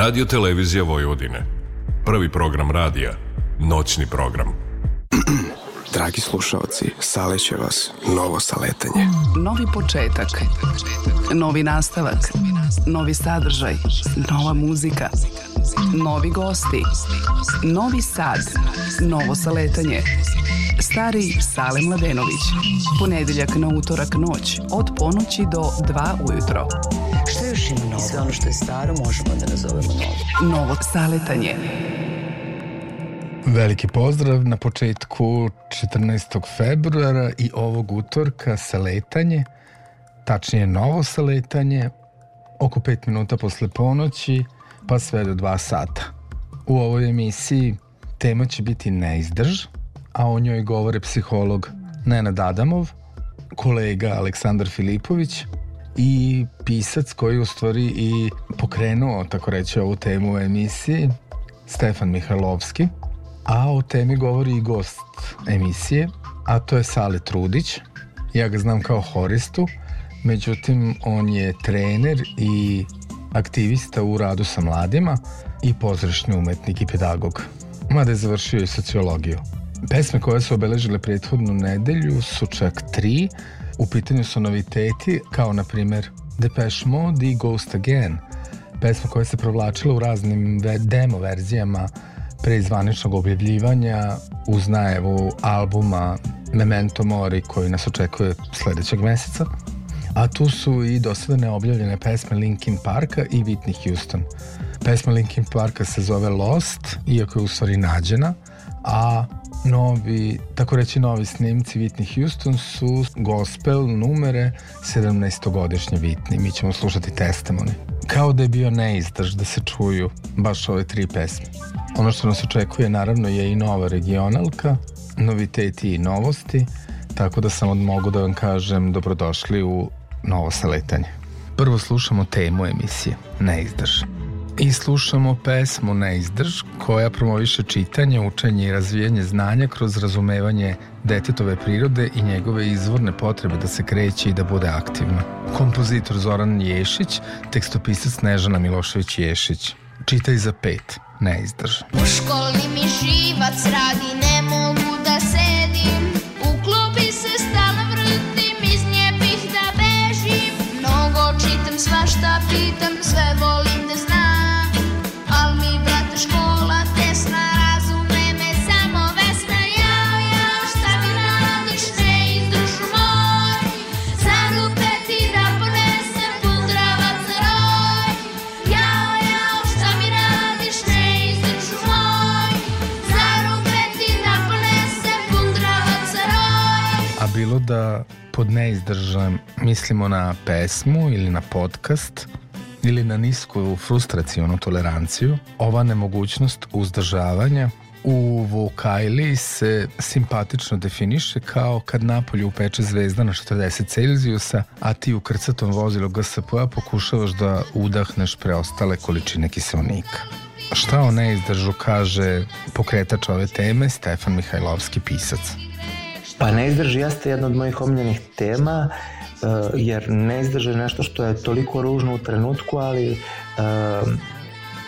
Radio Televizija Vojvodine. Prvi program radija. Noćni program. Dragi slušalci, saleće vas novo saletanje. Novi početak. Novi nastavak. Novi sadržaj. Nova muzika. Novi gosti. Novi sad. Novo saletanje. Stari Sale Mladenović. Ponedeljak na utorak noć od ponoći do 2 ujutro. Što još ima novo? Sve ono što je staro možemo da nazovemo novo. Novo saletanje. Veliki pozdrav na početku 14. februara i ovog utorka saletanje, tačnije novo saletanje, oko 5 minuta posle ponoći, pa sve do 2 sata. U ovoj emisiji tema će biti neizdrž, a o njoj govore psiholog Nenad Adamov, kolega Aleksandar Filipović i pisac koji u stvari i pokrenuo, tako reći, ovu temu u emisiji, Stefan Mihajlovski, a o temi govori i gost emisije, a to je Sale Trudić. Ja ga znam kao horistu, međutim on je trener i aktivista u radu sa mladima i pozorišni umetnik i pedagog, mada je završio i sociologiju. Pesme koje su obeležile prethodnu nedelju su čak tri. U pitanju su noviteti, kao na primer Depeche Mode i Ghost Again, pesma koja se provlačila u raznim demo verzijama pre zvaničnog objavljivanja uz najevu albuma Memento Mori koji nas očekuje sledećeg meseca. A tu su i do sada neobjavljene pesme Linkin Parka i Whitney Houston. Pesma Linkin Parka se zove Lost, iako je u stvari nađena, a novi, tako reći novi snimci Whitney Houston su gospel numere 17-godišnje Whitney. Mi ćemo slušati testimony. Kao da je bio neizdrž da se čuju baš ove tri pesme. Ono što nas očekuje naravno je i nova regionalka, noviteti i novosti, tako da sam od mogu da vam kažem dobrodošli u novo saletanje. Prvo slušamo temu emisije, neizdrž. I slušamo pesmu Neizdrž koja promoviše čitanje, učenje i razvijanje znanja kroz razumevanje detetove prirode i njegove izvorne potrebe da se kreće i da bude aktivno. Kompozitor Zoran Ješić, tekstopisac Snežana Milošević Ješić. Čitaj za pet, Neizdrž. U školi mi živac radi, ne mogu da sedim U klupi se stalno vrtim, iz nje bih da bežim Mnogo čitam, svašta pitam, da pod neizdržan mislimo na pesmu ili na podcast ili na nisku frustracijonu toleranciju, ova nemogućnost uzdržavanja u vokajli se simpatično definiše kao kad napolju upeče zvezda na 40 Celzijusa, a ti u krcatom vozilu GSP-a pokušavaš da udahneš preostale količine kiselnika. Šta o neizdržu kaže pokretač ove teme Stefan Mihajlovski pisac? Pa neizdrž jeste jedna od mojih omiljenih tema, uh, jer neizdrž je nešto što je toliko ružno u trenutku, ali uh,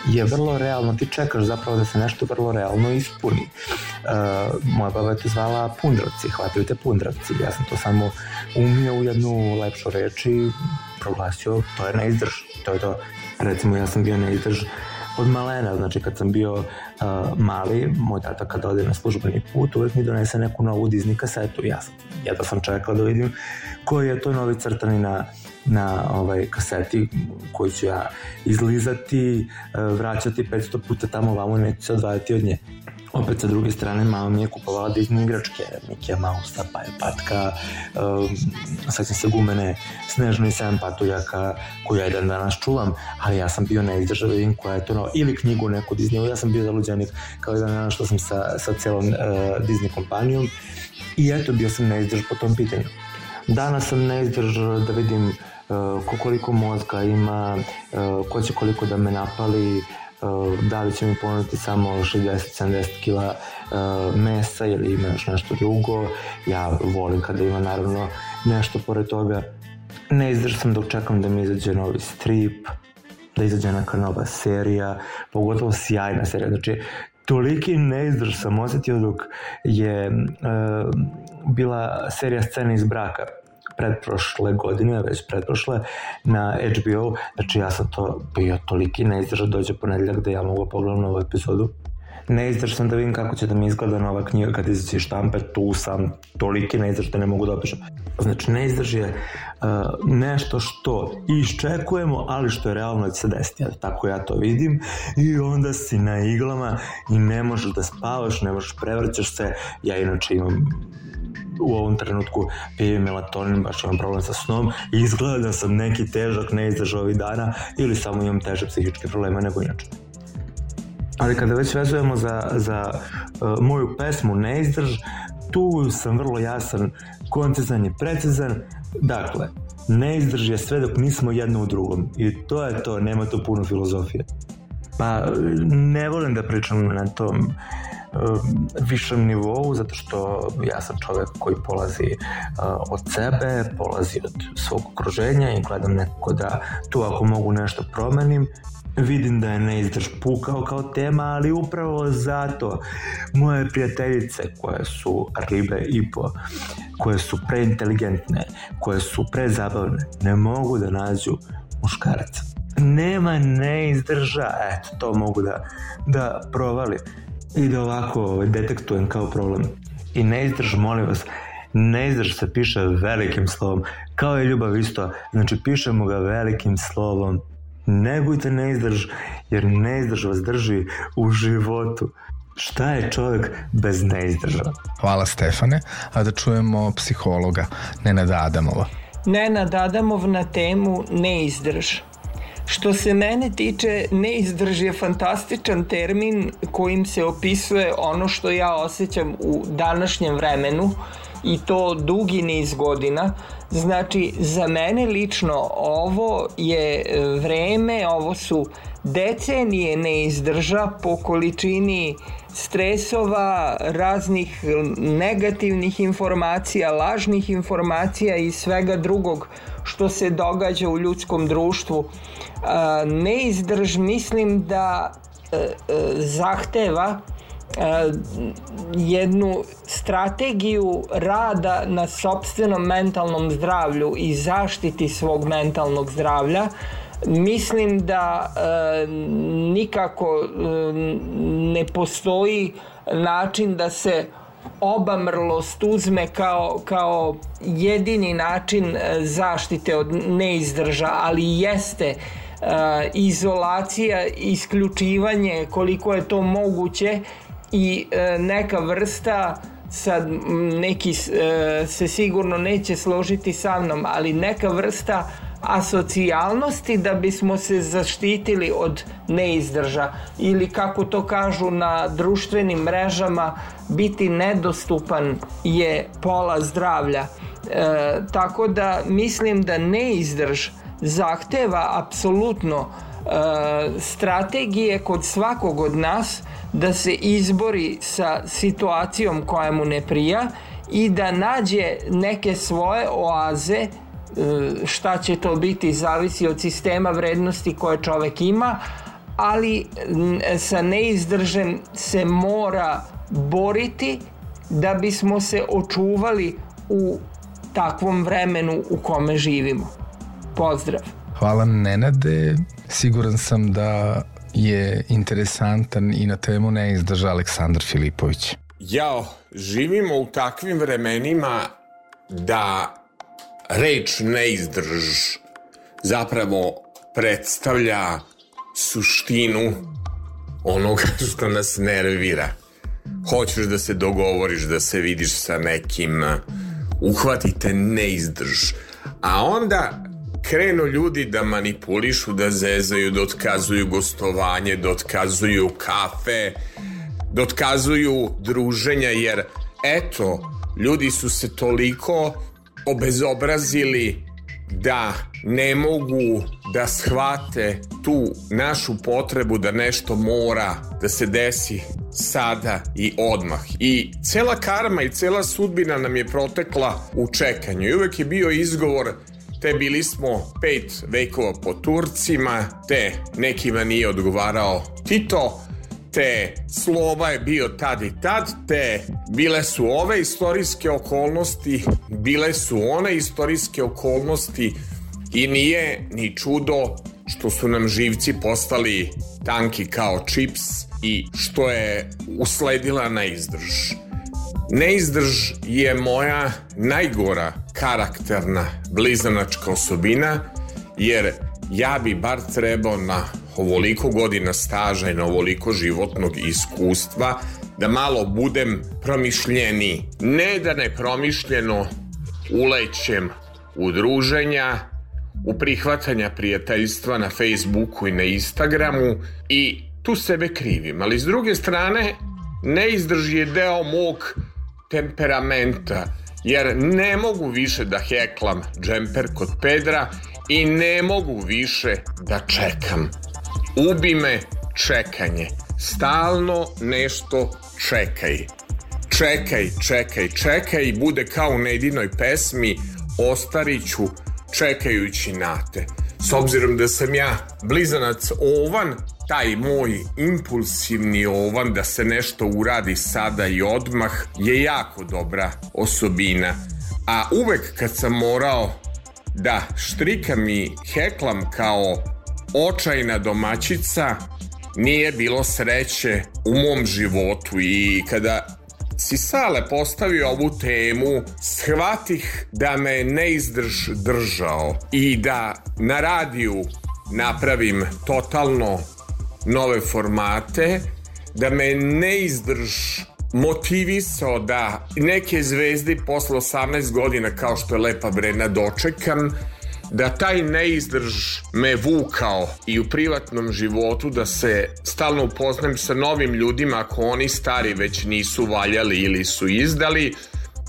je vrlo realno, ti čekaš zapravo da se nešto vrlo realno ispuni. Uh, moja baba je to zvala pundravci, hvataju te pundravci, ja sam to samo umio u jednu lepšu reč i proglasio, to je neizdrž, to je to. Recimo ja sam bio neizdrž od malena, znači kad sam bio uh, mali, moj tata kada ode na službeni put, uvek mi donese neku novu Disney kasetu. Ja sam, jedva sam čekao da vidim koji je to novi crtani na, na ovaj kaseti koji ću ja izlizati, uh, vraćati 500 puta tamo vamo, neću se odvajati od nje. Opet sa druge strane, mama mi je kupovala Disney igračke, Mikija Mausa, Paja Patka, um, sećam se gumene Snežno i Sedam patuljaka, koju ja i dan danas čuvam, ali ja sam bio neizdržao da koja je to nova, ili knjigu neku Disneyu, ja sam bio zaluđenik kao i dan danas što sam sa, sa celom uh, Disney kompanijom i eto, bio sam neizdrž po tom pitanju. Danas sam neizdrž da vidim uh, ko koliko mozga ima, uh, ko će koliko da me napali, uh, da li će mi ponuditi samo 60-70 kila uh, mesa ili ima još nešto drugo. Ja volim kada ima naravno nešto pored toga. Ne izdrž sam dok čekam da mi izađe novi strip. da izađe neka nova serija, pogotovo sjajna serija. Znači, toliki neizdrž sam osetio dok je uh, bila serija Scena iz braka predprošle godine, već predprošle, na HBO, znači ja sam to bio toliki neizdrž da dođe ponedeljak da ja mogu pogledam novu epizodu neizdrž sam da vidim kako će da mi izgleda nova knjiga kad izaći štampe, tu sam toliki neizdrž da ne mogu da opišem. Znači, neizdrž je uh, nešto što iščekujemo, ali što je realno da se desiti. Ja, tako ja to vidim i onda si na iglama i ne možeš da spavaš, ne možeš prevrćaš se. Ja inače imam u ovom trenutku pijem melatonin, baš imam problem sa snom izgleda da sam neki težak neizdrž ovih dana ili samo imam teže psihičke probleme nego inače. Ali kada već vezujemo za, za uh, moju pesmu Neizdrž, tu sam vrlo jasan, koncizan i precizan. Dakle, neizdrž je sve dok nismo jedno u drugom. I to je to, nema tu puno filozofije. Pa ne volim da pričam na tom višem nivou zato što ja sam čovek koji polazi uh, od sebe, polazi od svog okruženja i gledam nekako da tu ako mogu nešto promenim Vidim da je neizdrž pukao kao tema, ali upravo zato moje prijateljice koje su ribe i po, koje su preinteligentne, koje su prezabavne, ne mogu da nađu muškaraca. Nema neizdrža, eto, to mogu da, da provalim i da ovako ovaj, detektujem kao problem. I neizdrž, molim vas, neizdrž se piše velikim slovom, kao i ljubav isto, znači pišemo ga velikim slovom Negujte neizdrž, jer neizdrž vas drži u životu. Šta je čovjek bez neizdrža? Hvala Stefane, a da čujemo psihologa Nenada Adamova. Nenad Adamov na temu neizdrž. Što se mene tiče, neizdrž je fantastičan termin kojim se opisuje ono što ja osjećam u današnjem vremenu i to dugi niz godina. Znači, za mene lično ovo je e, vreme, ovo su decenije neizdrža po količini stresova, raznih negativnih informacija, lažnih informacija i svega drugog što se događa u ljudskom društvu. Neizdrž mislim da e, e, zahteva jednu strategiju rada na sobstvenom mentalnom zdravlju i zaštiti svog mentalnog zdravlja mislim da e, nikako e, ne postoji način da se obamrlost uzme kao, kao jedini način zaštite od neizdrža, ali jeste e, izolacija, isključivanje koliko je to moguće i e, neka vrsta sad neki e, se sigurno neće složiti sa mnom, ali neka vrsta asocijalnosti da bismo se zaštitili od neizdrža ili kako to kažu na društvenim mrežama biti nedostupan je pola zdravlja. E, tako da mislim da neizdrž zahteva apsolutno e, strategije kod svakog od nas da se izbori sa situacijom koja mu ne prija i da nađe neke svoje oaze šta će to biti zavisi od sistema vrednosti koje čovek ima ali sa neizdržem se mora boriti da bismo se očuvali u takvom vremenu u kome živimo. Pozdrav! Hvala Nenade. Siguran sam da je interesantan i na temu ne izdrža Aleksandar Filipović. Jao, živimo u takvim vremenima da reč neizdrž zapravo predstavlja suštinu onoga što nas nervira. Hoćeš da se dogovoriš, da se vidiš sa nekim, uhvatite neizdrž. A onda krenu ljudi da manipulišu, da zezaju, da otkazuju gostovanje, da otkazuju kafe, da otkazuju druženja, jer eto, ljudi su se toliko obezobrazili da ne mogu da shvate tu našu potrebu da nešto mora da se desi sada i odmah. I cela karma i cela sudbina nam je protekla u čekanju. I uvek je bio izgovor te bili smo pet vekova po Turcima, te nekima nije odgovarao Tito, te slova je bio tad i tad, te bile su ove istorijske okolnosti, bile su one istorijske okolnosti i nije ni čudo što su nam živci postali tanki kao čips i što je usledila na izdrž. Neizdrž je moja najgora karakterna blizanačka osobina, jer ja bi bar trebao na ovoliko godina staža i na ovoliko životnog iskustva da malo budem promišljeni. Ne da ne promišljeno ulećem u druženja, u prihvatanja prijateljstva na Facebooku i na Instagramu i tu sebe krivim. Ali s druge strane, neizdrž je deo mog temperamenta, jer ne mogu više da heklam džemper kod Pedra i ne mogu više da čekam. Ubi me čekanje. Stalno nešto čekaj. Čekaj, čekaj, čekaj, bude kao u Nedinoj pesmi Ostariću čekajući na te. S obzirom da sam ja blizanac ovan, taj moj impulsivni ovan da se nešto uradi sada i odmah je jako dobra osobina. A uvek kad sam morao da štrikam i heklam kao očajna domaćica, nije bilo sreće u mom životu i kada si Sale postavio ovu temu, shvatih da me neizdrž držao i da na radiju napravim totalno nove formate, da me neizdrž motivisao da neke zvezde posle 18 godina kao što je Lepa Brena dočekam da taj neizdrž me vukao i u privatnom životu da se stalno upoznam sa novim ljudima ako oni stari već nisu valjali ili su izdali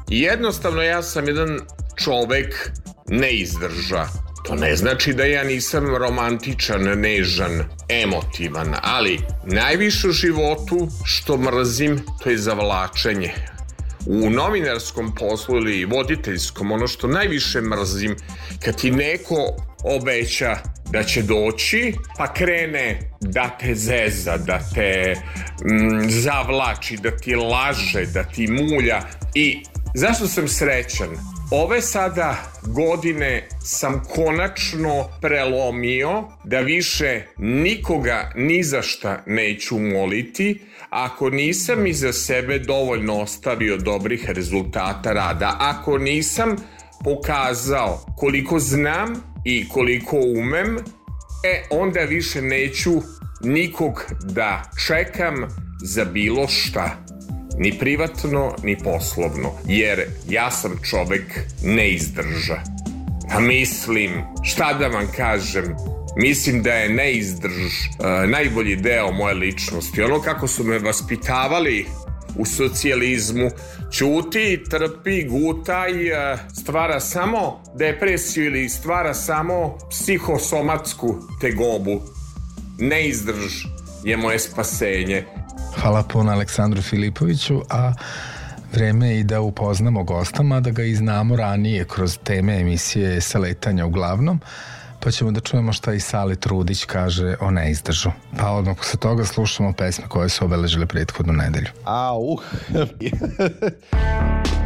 jednostavno ja sam jedan čovek neizdrža To ne znači da ja nisam romantičan, nežan, emotivan, ali najviše u životu što mrzim to je zavlačenje. U novinarskom poslu ili voditeljskom ono što najviše mrzim kad ti neko obeća da će doći pa krene da te zeza, da te mm, zavlači, da ti laže, da ti mulja i zašto sam srećan? Ove sada godine sam konačno prelomio da više nikoga ni za šta neću moliti ako nisam iza sebe dovoljno ostavio dobrih rezultata rada, ako nisam pokazao koliko znam i koliko umem, e onda više neću nikog da čekam za bilo šta ni privatno, ni poslovno, jer ja sam čovek neizdrža. Pa mislim, šta da vam kažem, mislim da je neizdrž uh, najbolji deo moje ličnosti. Ono kako su me vaspitavali u socijalizmu, ćuti, trpi, gutaj, uh, stvara samo depresiju ili stvara samo psihosomatsku tegobu. Neizdrž je moje spasenje. Hvala puno Aleksandru Filipoviću, a vreme je i da upoznamo gostama, da ga i znamo ranije kroz teme emisije Saletanja uglavnom, pa ćemo da čujemo šta i Sale Trudić kaže o neizdržu. Pa odmah posle toga slušamo pesme koje su obeležile prethodnu nedelju. Au!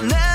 I'll never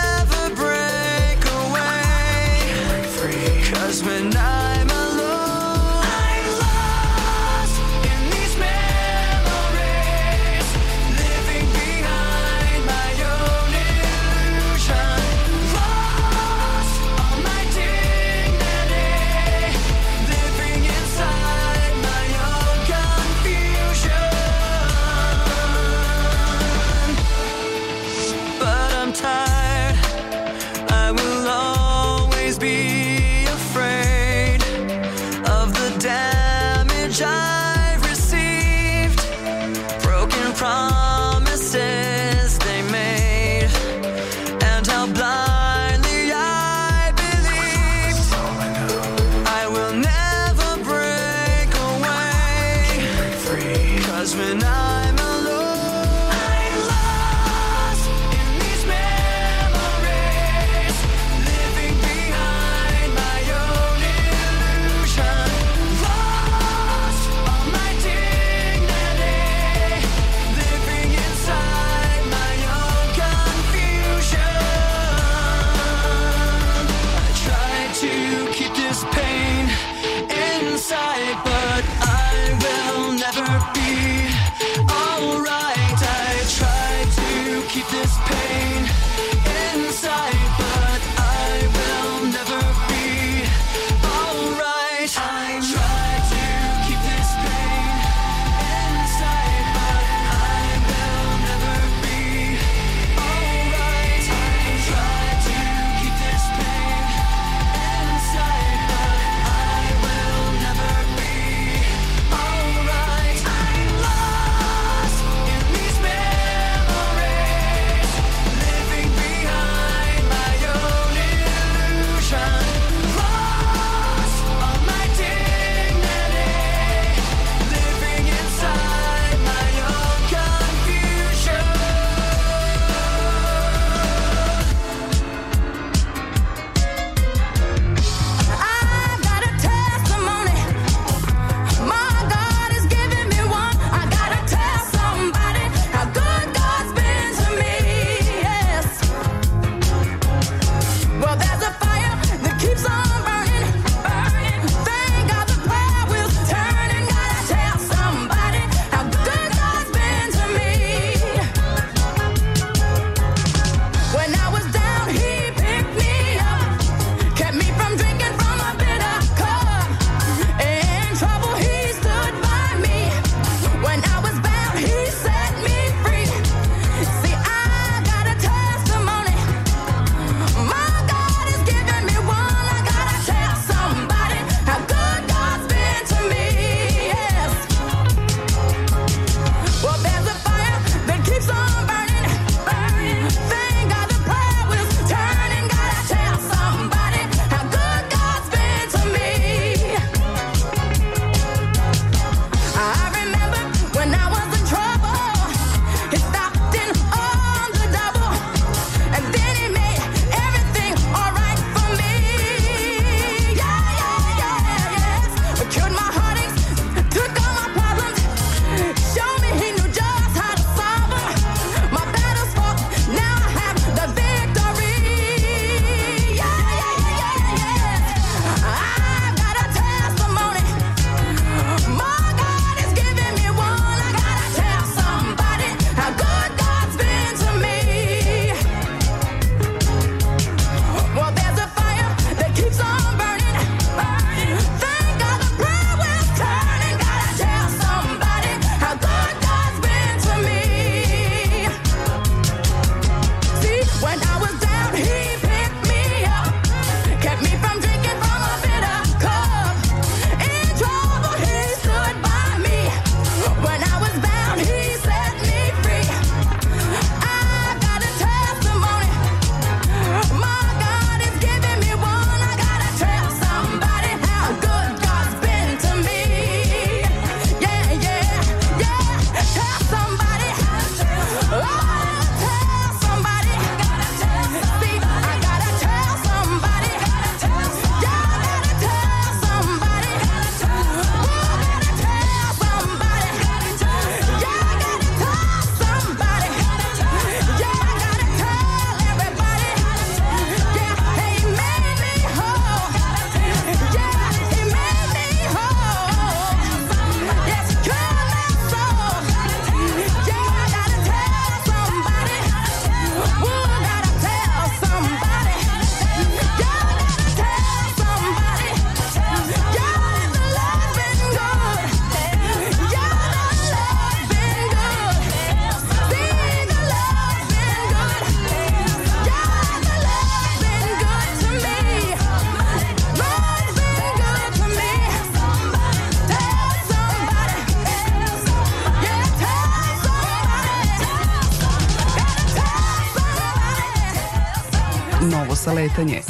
saletanje.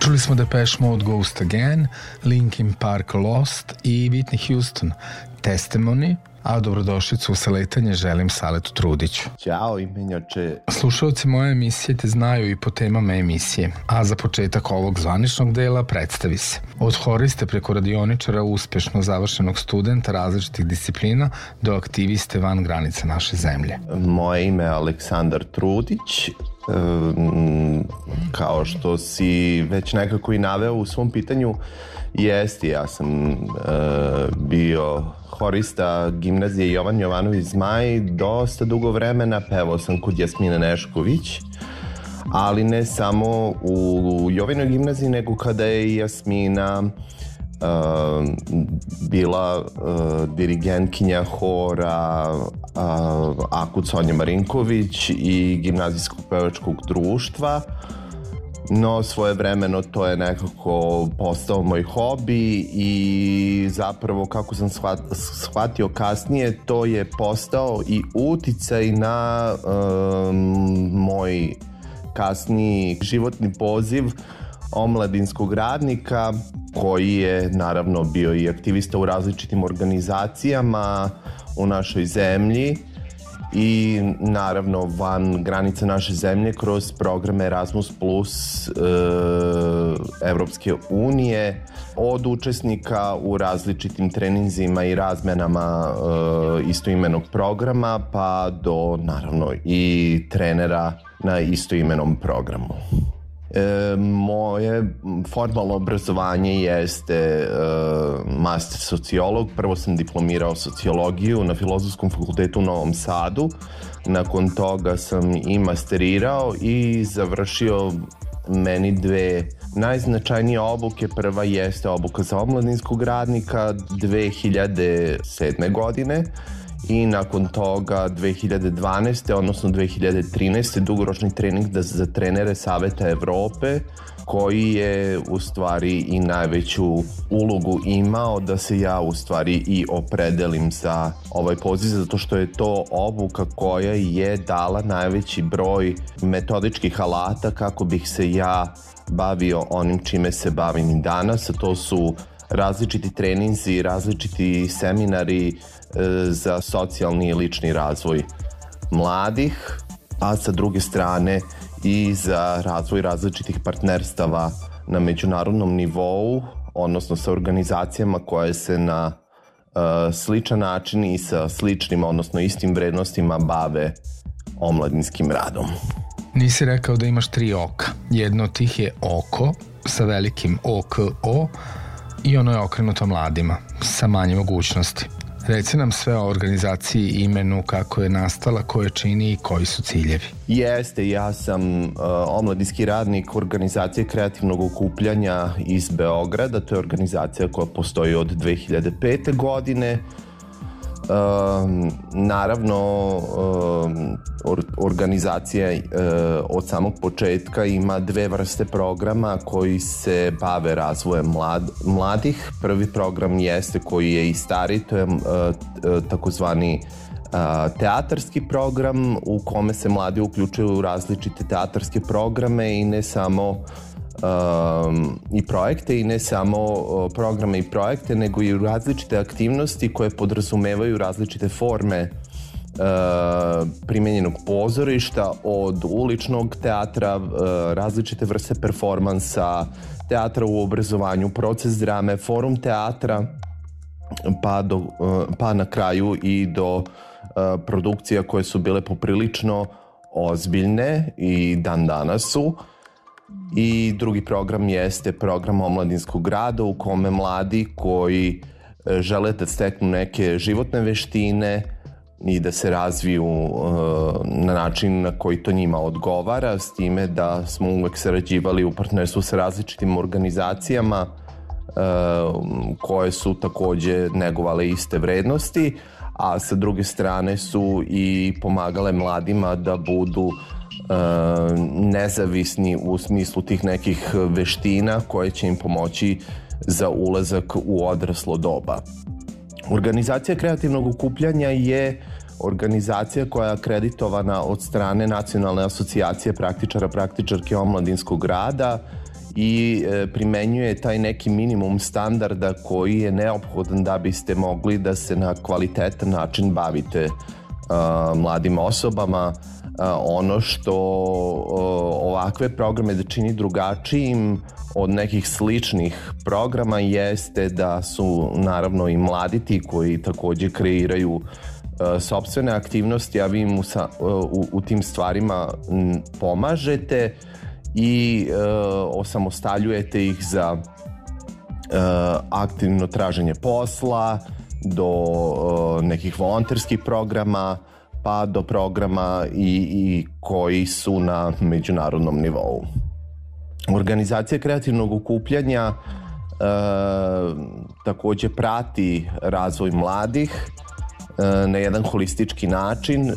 Čuli smo Depeche Mode Ghost Again, Linkin Park Lost i Whitney Houston Testimony, a dobrodošlicu u saletanje želim Saletu Trudiću. Ćao, imenjače. Slušalci moje emisije te znaju i po temama emisije, a za početak ovog zvaničnog dela predstavi se. Od horiste preko radioničara uspešno završenog studenta različitih disciplina do aktiviste van granica naše zemlje. Moje ime je Aleksandar Trudić. Kao što si već nekako i naveo u svom pitanju, jesti, ja sam e, bio horista gimnazije Jovan Jovanović Zmaj dosta dugo vremena, pevao sam kod Jasmine Nešković, ali ne samo u Jovinoj gimnaziji, nego kada je Jasmina uh, bila uh, dirigentkinja hora uh, Akut Sonja Marinković i gimnazijskog pevačkog društva no svoje vremeno to je nekako postao moj hobi i zapravo kako sam shvatio kasnije to je postao i uticaj na um, moj kasniji životni poziv omladinskog radnika koji je naravno bio i aktivista u različitim organizacijama u našoj zemlji i naravno van granice naše zemlje kroz programe Erasmus Plus e, Evropske unije od učesnika u različitim treninzima i razmenama e, istoimenog programa pa do naravno i trenera na istoimenom programu. E, moje formalno obrazovanje jeste e, master sociolog. Prvo sam diplomirao sociologiju na Filozofskom fakultetu u Novom Sadu. Nakon toga sam i masterirao i završio meni dve najznačajnije obuke. Prva jeste obuka za omladinskog radnika 2007. godine i nakon toga 2012. odnosno 2013. dugoročni trening da za trenere Saveta Evrope koji je u stvari i najveću ulogu imao da se ja u stvari i opredelim za ovaj poziv zato što je to obuka koja je dala najveći broj metodičkih alata kako bih se ja bavio onim čime se bavim i danas, to su različiti treninzi, različiti seminari za socijalni i lični razvoj mladih, a sa druge strane i za razvoj različitih partnerstava na međunarodnom nivou, odnosno sa organizacijama koje se na uh, sličan način i sa sličnim, odnosno istim vrednostima bave omladinskim radom. Nisi rekao da imaš tri oka. Jedno od tih je oko sa velikim OKO, i ono je okrenuto mladima sa manje mogućnosti. Reci nam sve o organizaciji, imenu, kako je nastala, ko je čini i koji su ciljevi. Jeste, ja sam uh, omladinski radnik organizacije kreativnog okupljanja iz Beograda. To je organizacija koja postoji od 2005. godine naravno or, organizacija uh, od samog početka ima dve vrste programa koji se bave razvojem mlad, mladih. Prvi program jeste koji je i stari, to je uh, takozvani uh, teatarski program u kome se mladi uključuju u različite teatarske programe i ne samo um, i projekte i ne samo programe i projekte, nego i različite aktivnosti koje podrazumevaju različite forme uh, primenjenog pozorišta od uličnog teatra, uh, različite vrste performansa, teatra u obrazovanju, proces drame, forum teatra, pa, do, uh, pa na kraju i do uh, produkcija koje su bile poprilično ozbiljne i dan danas su. I drugi program jeste program omladinskog rada u kome mladi koji e, žele da steknu neke životne veštine i da se razviju uh, na način na koji to njima odgovara, s time da smo uvek sarađivali u partnerstvu sa različitim organizacijama uh, koje su takođe negovale iste vrednosti, a sa druge strane su i pomagale mladima da budu E, nezavisni u smislu tih nekih veština koje će im pomoći za ulazak u odraslo doba. Organizacija kreativnog okupljanja je organizacija koja je akreditovana od strane Nacionalne asocijacije praktičara praktičarke omladinskog rada i e, primenjuje taj neki minimum standarda koji je neophodan da biste mogli da se na kvalitetan način bavite a, mladim osobama. A, ono što a, ovakve programe da čini drugačijim od nekih sličnih programa jeste da su naravno i mladi ti koji takođe kreiraju e, sobstvene aktivnosti, a vi im u, u, u tim stvarima pomažete i e, osamostaljujete ih za e, aktivno traženje posla, do e, nekih volonterskih programa, pa do programa i, i koji su na međunarodnom nivou. Organizacija kreativnog okupljanja e, takođe prati razvoj mladih e, na jedan holistički način, e,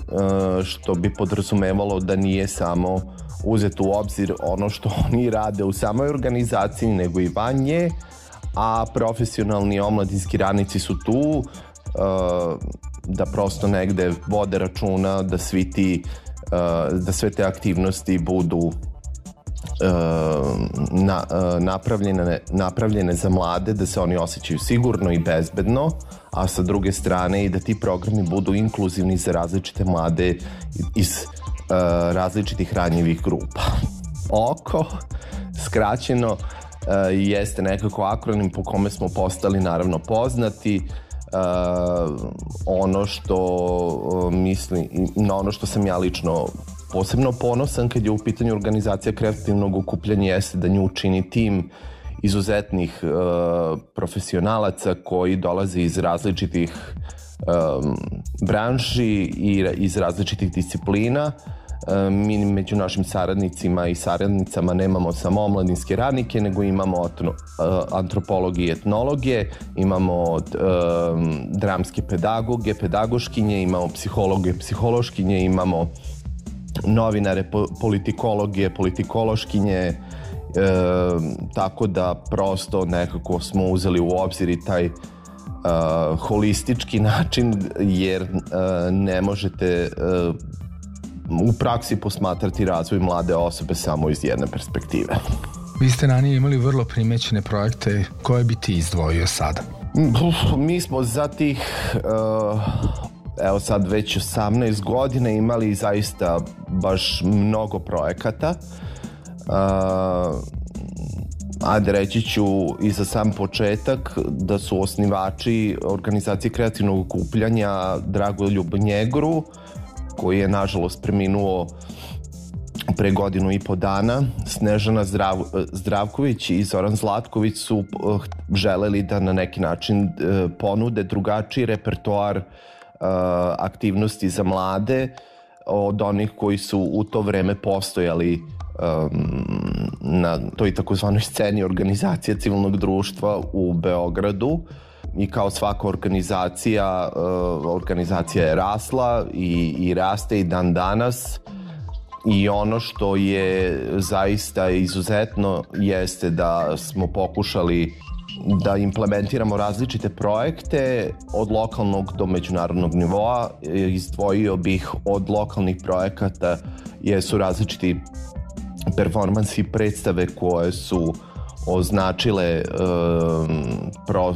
što bi podrazumevalo da nije samo uzet u obzir ono što oni rade u samoj organizaciji, nego i van nje, a profesionalni omladinski radnici su tu uh, da prosto negde vode računa da svi ti uh, da sve te aktivnosti budu uh, na, napravljene, napravljene za mlade, da se oni osjećaju sigurno i bezbedno, a sa druge strane i da ti programi budu inkluzivni za različite mlade iz različitih ranjivih grupa. OKO, skraćeno, jeste nekako akronim po kome smo postali naravno poznati. Uh, ono što uh, mislim na ono što sam ja lično posebno ponosan kad je u pitanju organizacija kreativnog okupljanja jeste da nju čini tim izuzetnih uh, profesionalaca koji dolaze iz različitih um, branši i iz različitih disciplina. uh, E, mi među našim saradnicima i saradnicama nemamo samo omladinske radnike, nego imamo e, antropologi i etnologe, imamo um, dramske pedagoge, pedagoškinje, imamo psihologe, psihološkinje, imamo novinare, politikologe, politikološkinje, e, tako da prosto nekako smo uzeli u obzir i taj holistički način jer ne možete u praksi posmatrati razvoj mlade osobe samo iz jedne perspektive. Vi ste ranije imali vrlo primećene projekte, koje bi ti izdvojio sada? Uf, mi smo za tih uh, evo sad već 18 godina imali zaista baš mnogo projekata. Uh, ajde reći ću i za sam početak da su osnivači organizacije kreativnog okupljanja Dragoljub Njegru, koji je nažalost preminuo pre godinu i po dana. Snežana Zdrav, Zdravković i Zoran Zlatković su uh, želeli da na neki način uh, ponude drugačiji repertoar uh, aktivnosti za mlade od onih koji su u to vreme postojali um, na toj takozvanoj sceni organizacije civilnog društva u Beogradu i kao svaka organizacija, uh, organizacija je rasla i, i raste i dan danas i ono što je zaista izuzetno jeste da smo pokušali da implementiramo različite projekte od lokalnog do međunarodnog nivoa. Izdvojio bih od lokalnih projekata jesu različiti performansi predstave koje su uh, označile uh, pro, uh,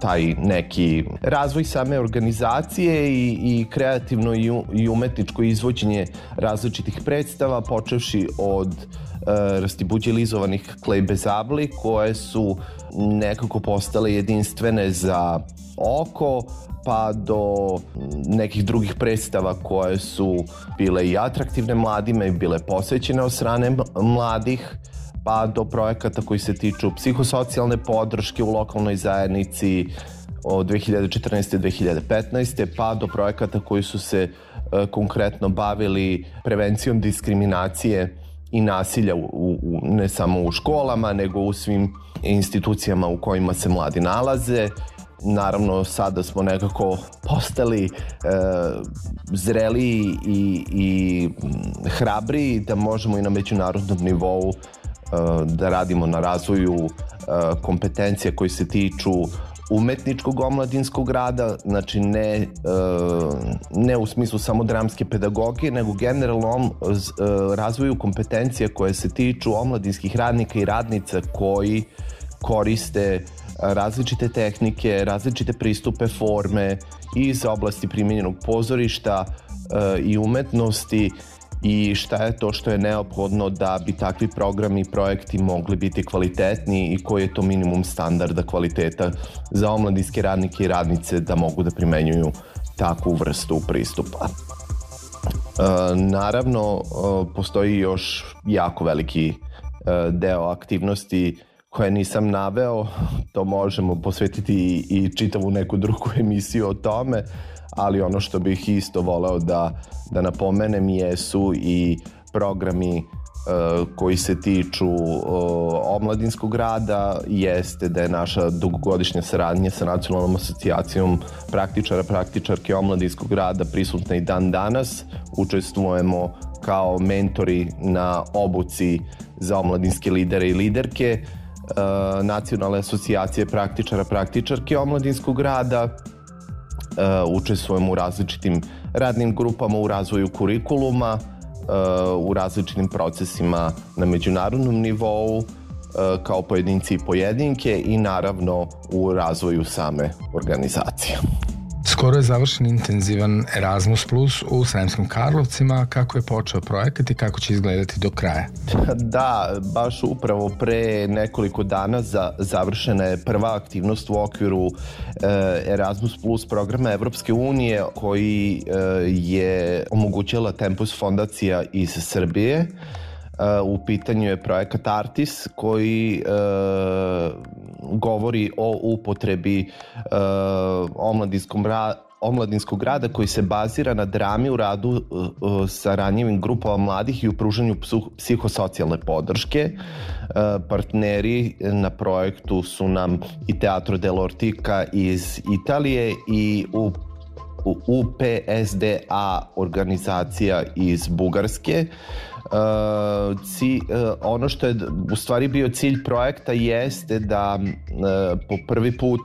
taj neki razvoj same organizacije i, i kreativno i, i umetničko izvođenje različitih predstava, počevši od uh, rastibuđilizovanih klejbezabli koje su nekako postale jedinstvene za oko, pa do nekih drugih predstava koje su bile i atraktivne mladima i bile posvećene od strane mladih pa do projekata koji se tiču psihosocijalne podrške u lokalnoj zajednici od 2014. 2015. pa do projekata koji su se e, konkretno bavili prevencijom diskriminacije i nasilja u, u, ne samo u školama, nego u svim institucijama u kojima se mladi nalaze. Naravno, sada smo nekako postali e, zreliji i, i hrabri da možemo i na međunarodnom nivou da radimo na razvoju kompetencija koji se tiču umetničkog omladinskog rada, znači ne, e, ne u smislu samo dramske pedagogije, nego generalno razvoju kompetencija koje se tiču omladinskih radnika i radnica koji koriste različite tehnike, različite pristupe forme iz oblasti primjenjenog pozorišta i umetnosti i šta je to što je neophodno da bi takvi programi i projekti mogli biti kvalitetni i koji je to minimum standarda kvaliteta za omladinske radnike i radnice da mogu da primenjuju takvu vrstu pristupa. E, naravno, e, postoji još jako veliki e, deo aktivnosti koje nisam naveo, to možemo posvetiti i, i čitavu neku drugu emisiju o tome, ali ono što bih isto voleo da, da napomenem jesu i programi e, koji se tiču e, omladinskog rada jeste da je naša dugogodišnja saradnja sa Nacionalnom asocijacijom praktičara, praktičarke omladinskog rada prisutna i dan danas. Učestvujemo kao mentori na obuci za omladinske lidere i liderke e, Nacionalne asocijacije praktičara, praktičarke omladinskog rada uh, učestvujemo u različitim radnim grupama, u razvoju kurikuluma, uh, u različitim procesima na međunarodnom nivou, uh, kao pojedinci i pojedinke i naravno u razvoju same organizacije. Skoro je završen intenzivan Erasmus Plus u Sremskim Karlovcima. Kako je počeo projekat i kako će izgledati do kraja? Da, baš upravo pre nekoliko dana za, završena je prva aktivnost u okviru e, Erasmus Plus programa Evropske unije koji e, je omogućila Tempus fondacija iz Srbije. U pitanju je projekat Artis koji e, govori o upotrebi omladinskom ra omladinskog rada koji se bazira na drami u radu uh, sa ranjivim grupama mladih i u pružanju psihosocijalne podrške. Partneri na projektu su nam i Teatro dell'Ortica iz Italije i u- UPSDA organizacija iz Bugarske. Uh, ci, uh, ono što je u stvari bio cilj projekta jeste da uh, po prvi put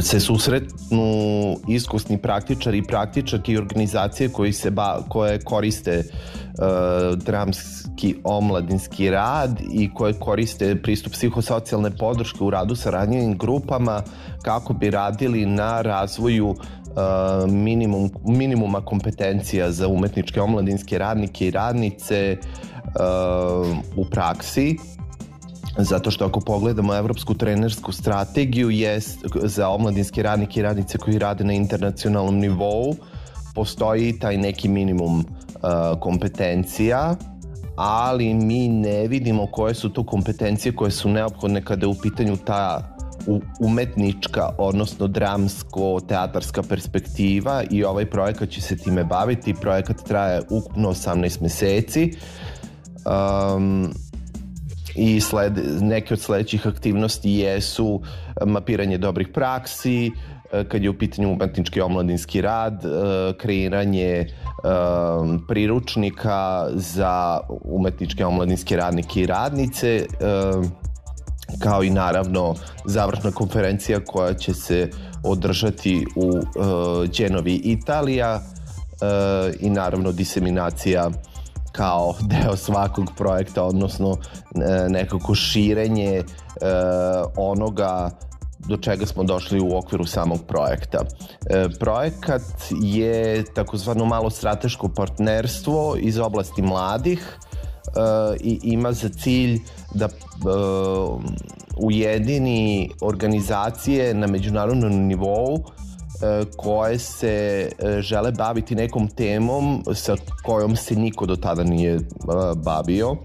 se susretnu iskusni praktičari i praktičarke i organizacije koji se ba, koje koriste uh, dramski omladinski rad i koje koriste pristup psihosocijalne podrške u radu sa ranjivim grupama kako bi radili na razvoju minimum, minimuma kompetencija za umetničke omladinske radnike i radnice uh, u praksi. Zato što ako pogledamo evropsku trenersku strategiju jest za omladinske radnike i radnice koji rade na internacionalnom nivou postoji taj neki minimum uh, kompetencija ali mi ne vidimo koje su to kompetencije koje su neophodne kada je u pitanju ta umetnička, odnosno dramsko-teatarska perspektiva i ovaj projekat će se time baviti. Projekat traje ukupno 18 meseci. Um, i sled, neke od sledećih aktivnosti jesu mapiranje dobrih praksi, e, kad je u pitanju umetnički omladinski rad, e, kreiranje priručnika za umetničke omladinske radnike i radnice, kao i naravno završna konferencija koja će se održati u Đenovi Italija i naravno diseminacija kao deo svakog projekta, odnosno e, nekako širenje e, onoga do čega smo došli u okviru samog projekta. E, projekat je takozvano malo strateško partnerstvo iz oblasti mladih i ima za cilj da e, ujedini organizacije na međunarodnom nivou e, koje se e, žele baviti nekom temom sa kojom se niko do tada nije bavio.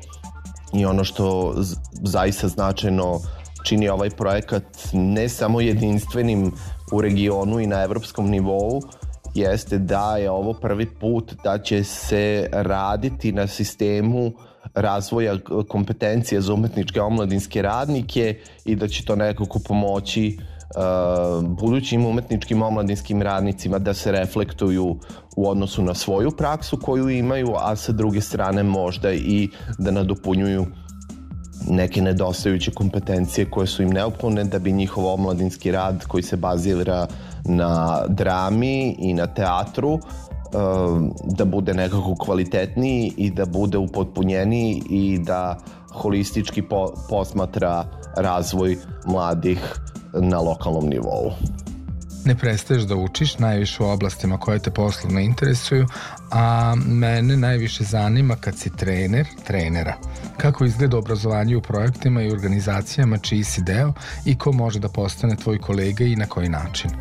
I ono što zaista značajno čini ovaj projekat ne samo jedinstvenim u regionu i na evropskom nivou jeste da je ovo prvi put da će se raditi na sistemu razvoja kompetencija za umetničke omladinske radnike i da će to nekako pomoći uh, budućim umetničkim omladinskim radnicima da se reflektuju u odnosu na svoju praksu koju imaju, a sa druge strane možda i da nadopunjuju neke nedostajuće kompetencije koje su im neophodne da bi njihov omladinski rad koji se bazira na drami i na teatru da bude nekako kvalitetniji i da bude upotpunjeniji i da holistički po, posmatra razvoj mladih na lokalnom nivou. Ne prestaješ da učiš najviše u oblastima koje te poslovno interesuju, a mene najviše zanima kad si trener, trenera. Kako izgleda obrazovanje u projektima i organizacijama čiji si deo i ko može da postane tvoj kolega i na koji način?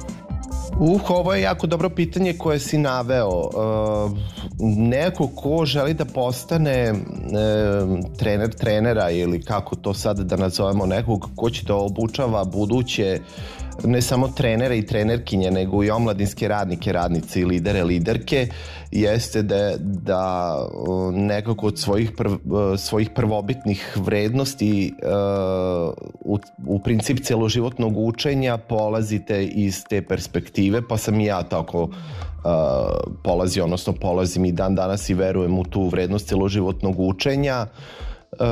Uh, ovo je jako dobro pitanje koje si naveo. Uh, neko ko želi da postane uh, trener trenera ili kako to sad da nazovemo nekog ko će da obučava buduće ne samo trenere i trenerkinje, nego i omladinske radnike, radnice i lidere, liderke, jeste da, da nekako od svojih, prv, svojih prvobitnih vrednosti u, u princip celoživotnog učenja polazite iz te perspektive, pa sam i ja tako uh, polazi, odnosno polazim i dan danas i verujem u tu vrednost celoživotnog učenja. Uh,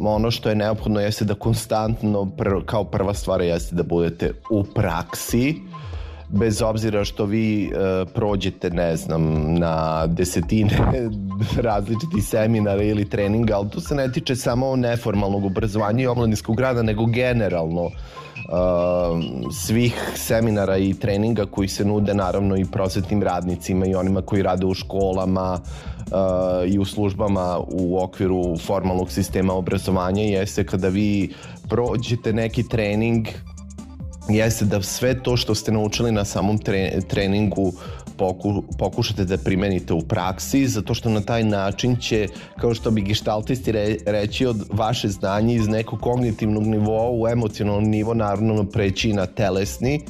ono što je neophodno jeste da konstantno pr kao prva stvar jeste da budete u praksi bez obzira što vi e, prođete, ne znam, na desetine različitih seminara ili treninga, ali to se ne tiče samo neformalnog obrazovanja i omladinskog rada, nego generalno svih seminara i treninga koji se nude naravno i prosvetnim radnicima i onima koji rade u školama, uh, i u službama u okviru formalnog sistema obrazovanja jeste kada vi prođete neki trening jeste da sve to što ste naučili na samom tre, treningu poku, pokušate da primenite u praksi, zato što na taj način će, kao što bi gištaltisti re, reći, od vaše znanje iz nekog kognitivnog nivoa u emocionalni nivo naravno preći na telesni,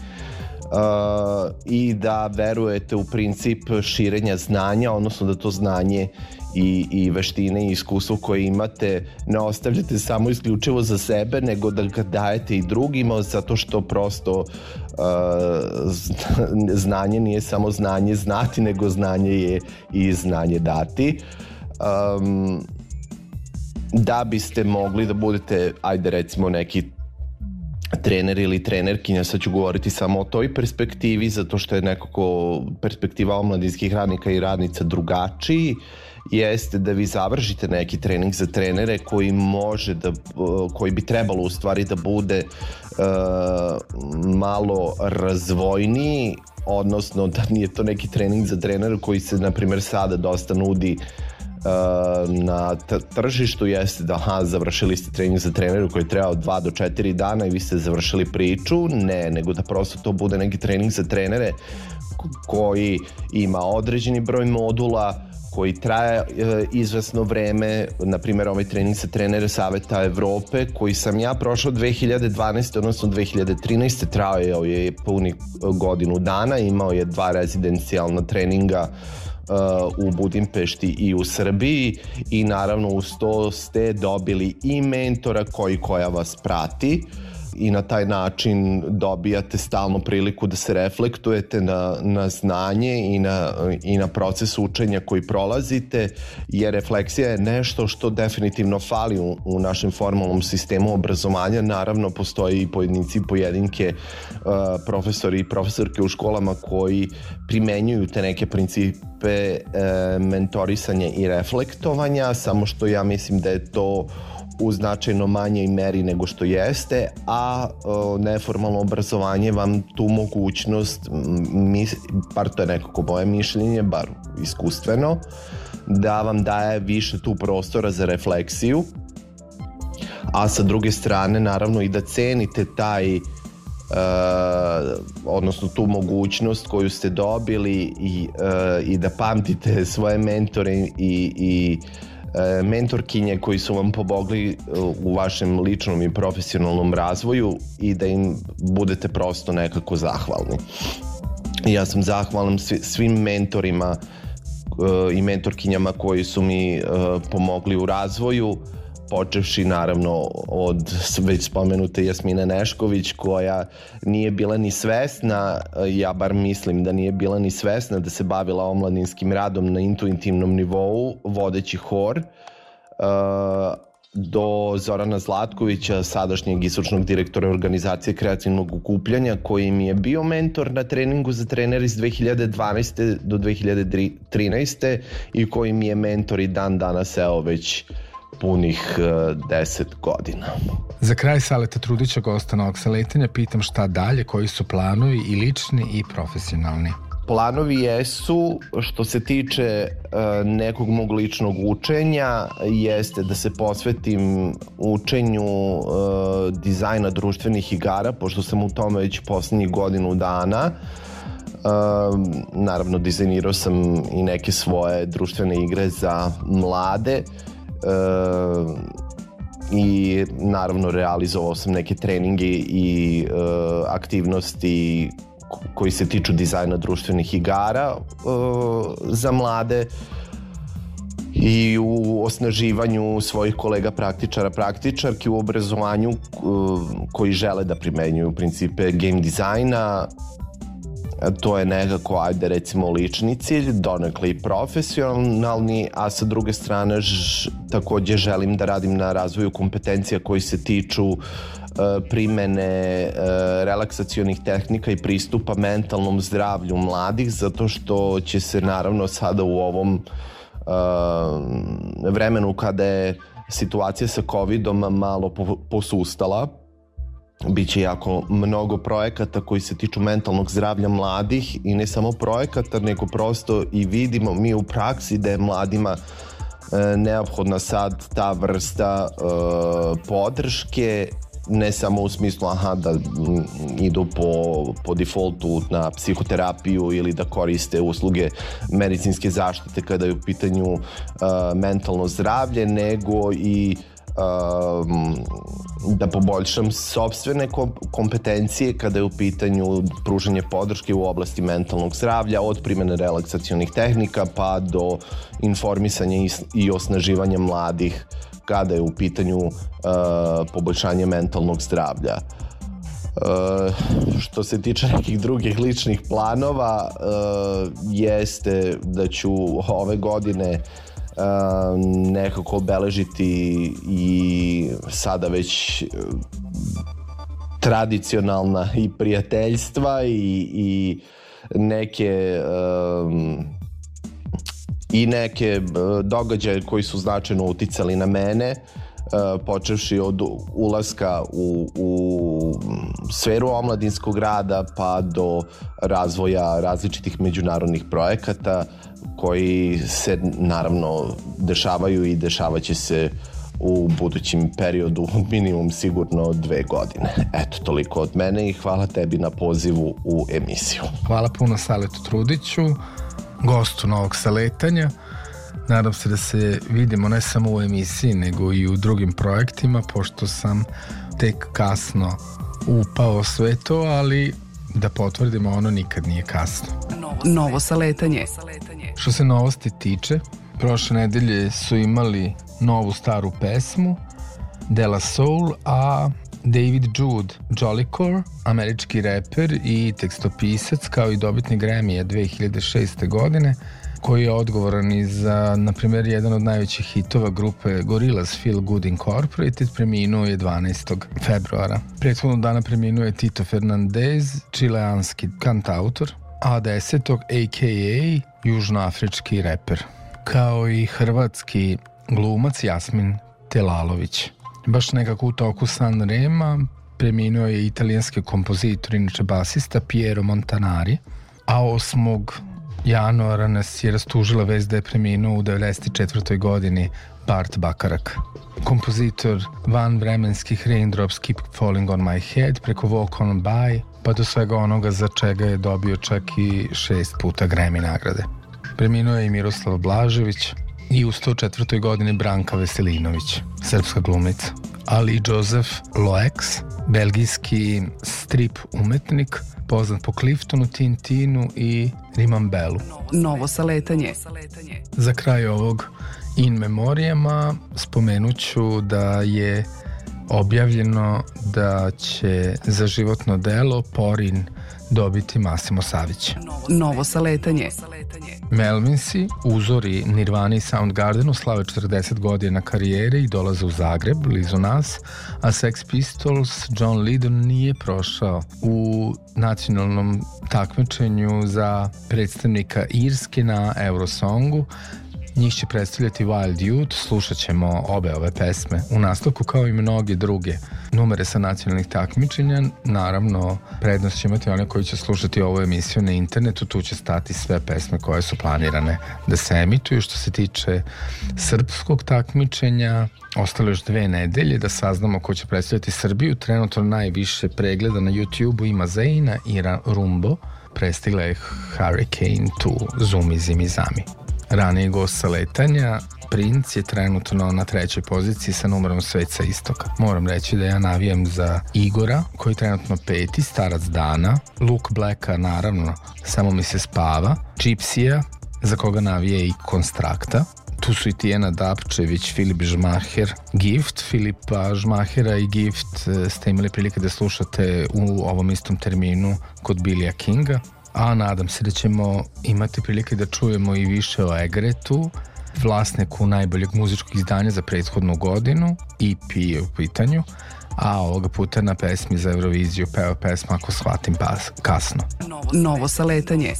uh, i da verujete u princip širenja znanja, odnosno da to znanje i, i veštine i iskustvo koje imate ne ostavljate samo isključivo za sebe, nego da ga dajete i drugima, zato što prosto uh, znanje nije samo znanje znati, nego znanje je i znanje dati. Um, da biste mogli da budete, ajde recimo neki trener ili trenerkinja, sad ću govoriti samo o toj perspektivi, zato što je nekako perspektiva omladinskih radnika i radnica drugačiji, jeste da vi završite neki trening za trenere koji može da, koji bi trebalo u stvari da bude uh, malo razvojniji, odnosno da nije to neki trening za trenere koji se, na primjer, sada dosta nudi uh, na tržištu jeste da aha, završili ste trening za treneru koji je trebao 2 do 4 dana i vi ste završili priču, ne, nego da prosto to bude neki trening za trenere koji ima određeni broj modula, koji traje e, izvesno vreme, na primjer ovaj trening sa trenere Saveta Evrope, koji sam ja prošao 2012. odnosno 2013. trajao je puni godinu dana, imao je dva rezidencijalna treninga uh, u Budimpešti i u Srbiji i naravno uz to ste dobili i mentora koji koja vas prati i na taj način dobijate stalno priliku da se reflektujete na, na znanje i na, i na proces učenja koji prolazite, jer refleksija je nešto što definitivno fali u, u našem formalnom sistemu obrazovanja. Naravno, postoji i pojedinci i pojedinke uh, profesori i profesorke u školama koji primenjuju te neke principe uh, mentorisanja i reflektovanja, samo što ja mislim da je to u značajno manjoj meri nego što jeste, a neformalno obrazovanje vam tu mogućnost, bar to je nekako moje mišljenje, bar iskustveno, da vam daje više tu prostora za refleksiju, a sa druge strane naravno i da cenite taj Uh, odnosno tu mogućnost koju ste dobili i, uh, i da pamtite svoje mentore i, i E, mentorkinje koji su vam pomogli e, u vašem ličnom i profesionalnom razvoju i da im budete prosto nekako zahvalni. Ja sam zahvalan svim mentorima e, i mentorkinjama koji su mi pomogli u razvoju počevši naravno od već spomenute Jasmine Nešković koja nije bila ni svesna, ja bar mislim da nije bila ni svesna da se bavila omladinskim radom na intuitivnom nivou vodeći hor uh, do Zorana Zlatkovića, sadašnjeg istočnog direktora organizacije kreativnog okupljanja, koji mi je bio mentor na treningu za trener iz 2012. do 2013. i koji mi je mentor i dan danas, evo već punih uh, 10 godina. Za kraj Saleta Trudića gosta novog saletanja pitam šta dalje, koji su planovi i lični i profesionalni. Planovi jesu, što se tiče uh, nekog mog ličnog učenja, jeste da se posvetim učenju uh, dizajna društvenih igara, pošto sam u tome već poslednjih godinu dana. Naravno, dizajnirao sam i neke svoje društvene igre za mlade. Uh, i naravno realizovao sam neke treninge i uh, aktivnosti koji se tiču dizajna društvenih igara uh, za mlade i u osnaživanju svojih kolega praktičara, praktičarki u obrazovanju uh, koji žele da primenjuju principe game dizajna, to je nekako, ajde recimo, lični cilj, donekle i profesionalni, a sa druge strane ž, takođe želim da radim na razvoju kompetencija koji se tiču uh, primene uh, relaksacionih tehnika i pristupa mentalnom zdravlju mladih, zato što će se naravno sada u ovom vremenu kada je situacija sa covidom malo posustala, Biće jako mnogo projekata koji se tiču mentalnog zdravlja mladih i ne samo projekata, nego prosto i vidimo mi u praksi da je mladima e, neophodna sad ta vrsta e, podrške ne samo u smislu aha da idu po, po defaultu na psihoterapiju ili da koriste usluge medicinske zaštite kada je u pitanju uh, mentalno zdravlje, nego i uh, um, da poboljšam sobstvene kompetencije kada je u pitanju pružanje podrške u oblasti mentalnog zdravlja, od primene relaksacionih tehnika pa do informisanja i, osnaživanja mladih kada je u pitanju uh, poboljšanje mentalnog zdravlja. Uh, što se tiče nekih drugih ličnih planova uh, jeste da ću ove godine uh, nekako obeležiti i sada već e, tradicionalna i prijateljstva i, i neke um, i neke e, događaje koji su značajno uticali na mene. uh, počevši od ulaska u, u sferu omladinskog rada pa do razvoja različitih međunarodnih projekata koji se naravno dešavaju i dešavaće se u budućim periodu minimum sigurno dve godine. Eto, toliko od mene i hvala tebi na pozivu u emisiju. Hvala puno Saletu Trudiću, gostu novog saletanja. Nadam se da se vidimo ne samo u emisiji, nego i u drugim projektima, pošto sam tek kasno upao sve to, ali da potvrdimo ono nikad nije kasno. Novo saletanje. Što se novosti tiče, prošle nedelje su imali novu staru pesmu Dela Soul, a David Jude Jollicore, američki reper i tekstopisac kao i dobitnik Grammy-a 2006. godine, koji je odgovoran i za, na primjer, jedan od najvećih hitova grupe Gorillaz Feel Good Incorporated, preminuo je 12. februara. Prethodnog dana preminuo je Tito Fernandez, čileanski kantautor, a 10. a.k.a. južnoafrički reper, kao i hrvatski glumac Jasmin Telalović. Baš nekako u toku San Rema preminuo je italijanski kompozitor, inače basista Piero Montanari, a 8 januara nas je rastužila vez da je preminuo u 94. godini Bart Bakarak. Kompozitor van vremenskih Raindrops Keep Falling on My Head preko Walk on By pa do svega onoga za čega je dobio čak i šest puta Grammy nagrade. Preminuo je i Miroslav Blažević i u 104. godini Branka Veselinović, srpska glumica, ali Joseph Loex, belgijski strip umetnik, poznat po Cliftonu, Tintinu i Rimambelu. Novo saletanje. Za kraj ovog in memorijama spomenuću da je objavljeno da će za životno delo Porin dobiti Massimo Savić. Novo saletanje. Melvinsi, uzori Nirvana i Soundgardenu slave 40 godina karijere i dolaze u Zagreb, blizu nas, a Sex Pistols John Lydon nije prošao u nacionalnom takmičenju za predstavnika Irske na Eurosongu, Njih će predstavljati Wild Youth, slušat ćemo obe ove pesme u nastavku kao i mnoge druge numere sa nacionalnih takmičenja. Naravno, prednost će imati one koji će slušati ovu emisiju na internetu, tu će stati sve pesme koje su planirane da se emituju. Što se tiče srpskog takmičenja, ostalo još dve nedelje da saznamo ko će predstavljati Srbiju. Trenutno najviše pregleda na YouTube-u ima Zeina i Rumbo. Prestigla je Hurricane 2, Zumi Zimi Zami raniji gost sa letanja, Princ je trenutno na trećoj poziciji sa numerom Svet sa istoka. Moram reći da ja navijam za Igora, koji je trenutno peti, starac dana, Luke Blacka, naravno, samo mi se spava, Gypsija, za koga navije i Konstrakta, tu su i Tijena Dapčević, Filip Žmaher, Gift, Filipa Žmahera i Gift e, ste imali prilike da slušate u ovom istom terminu kod Billija Kinga a nadam se da ćemo imati prilike da čujemo i više o Egretu, vlasniku najboljeg muzičkog izdanja za prethodnu godinu, EP je u pitanju, a ovoga puta na pesmi za Euroviziju peo pesma ako shvatim pas, kasno. Novo, novo saletanje.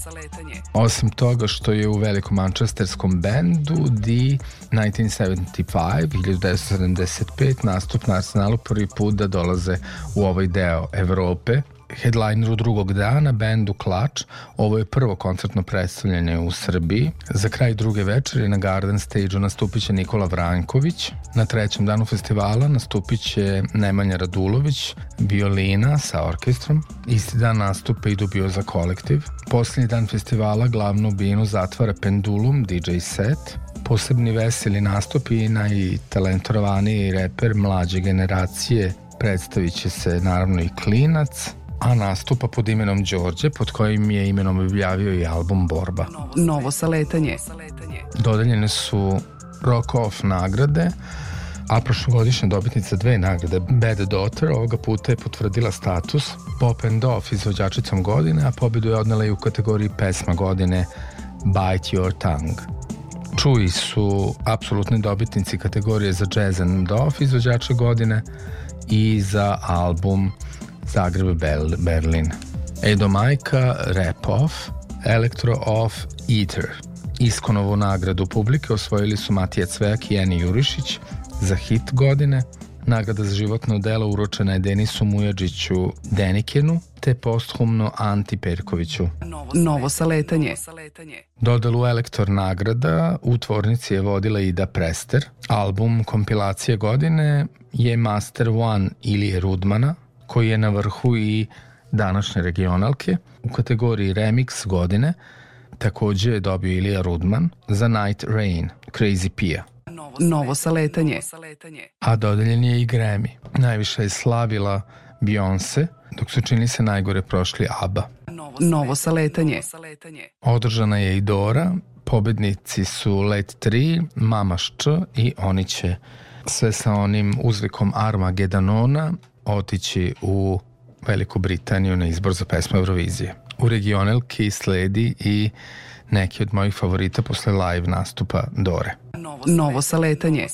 Osim toga što je u velikom mančesterskom bendu The 1975, 1975 nastup na Arsenalu prvi put da dolaze u ovaj deo Evrope, headlineru drugog dana, bendu Klač. Ovo je prvo koncertno predstavljanje u Srbiji. Za kraj druge večeri na Garden Stage-u nastupit će Nikola Vranković. Na trećem danu festivala nastupit će Nemanja Radulović, violina sa orkestrom. Isti dan nastupe i dubio za kolektiv. Poslednji dan festivala glavnu binu zatvara Pendulum DJ set. Posebni veseli nastup i najtalentovaniji reper mlađe generacije predstavit će se naravno i Klinac, a nastupa pod imenom Đorđe, pod kojim je imenom objavio i album Borba. Novo saletanje. Dodeljene su Rock Off nagrade, a prošlogodišnja dobitnica dve nagrade Bad Daughter ovoga puta je potvrdila status Pop and Off izvođačicom godine, a pobedu je odnela i u kategoriji pesma godine Bite Your Tongue. Čuji su apsolutni dobitnici kategorije za Jazz and Off izvođača godine i za album Zagreb Berlin. Edo Majka, Rap Off, Electro Off, Eater. Iskonovu nagradu publike osvojili su Matija Cvejak i Eni Jurišić za hit godine, Nagrada za životno delo uročena je Denisu Mujađiću Denikenu, te posthumno Anti Perkoviću. Novo, novo saletanje. Dodelu Elektor nagrada u tvornici je vodila Ida Prester. Album kompilacije godine je Master One Ilije Rudmana, koji je na vrhu i današnje regionalke. U kategoriji Remix godine takođe je dobio Ilija Rudman za Night Rain, Crazy Pia. Novo, saletanje. A dodeljen je i Grammy. Najviše je slavila Beyoncé, dok su čini se najgore prošli ABBA. Novo, saletanje. Održana je i Dora, pobednici su Let 3, Mama Šč i oni će sve sa onim uzvikom Armagedanona otići u Veliku Britaniju na izbor za pesmu Eurovizije. U regionalki sledi i neki od mojih favorita posle live nastupa Dore. Novo, novo saletanje.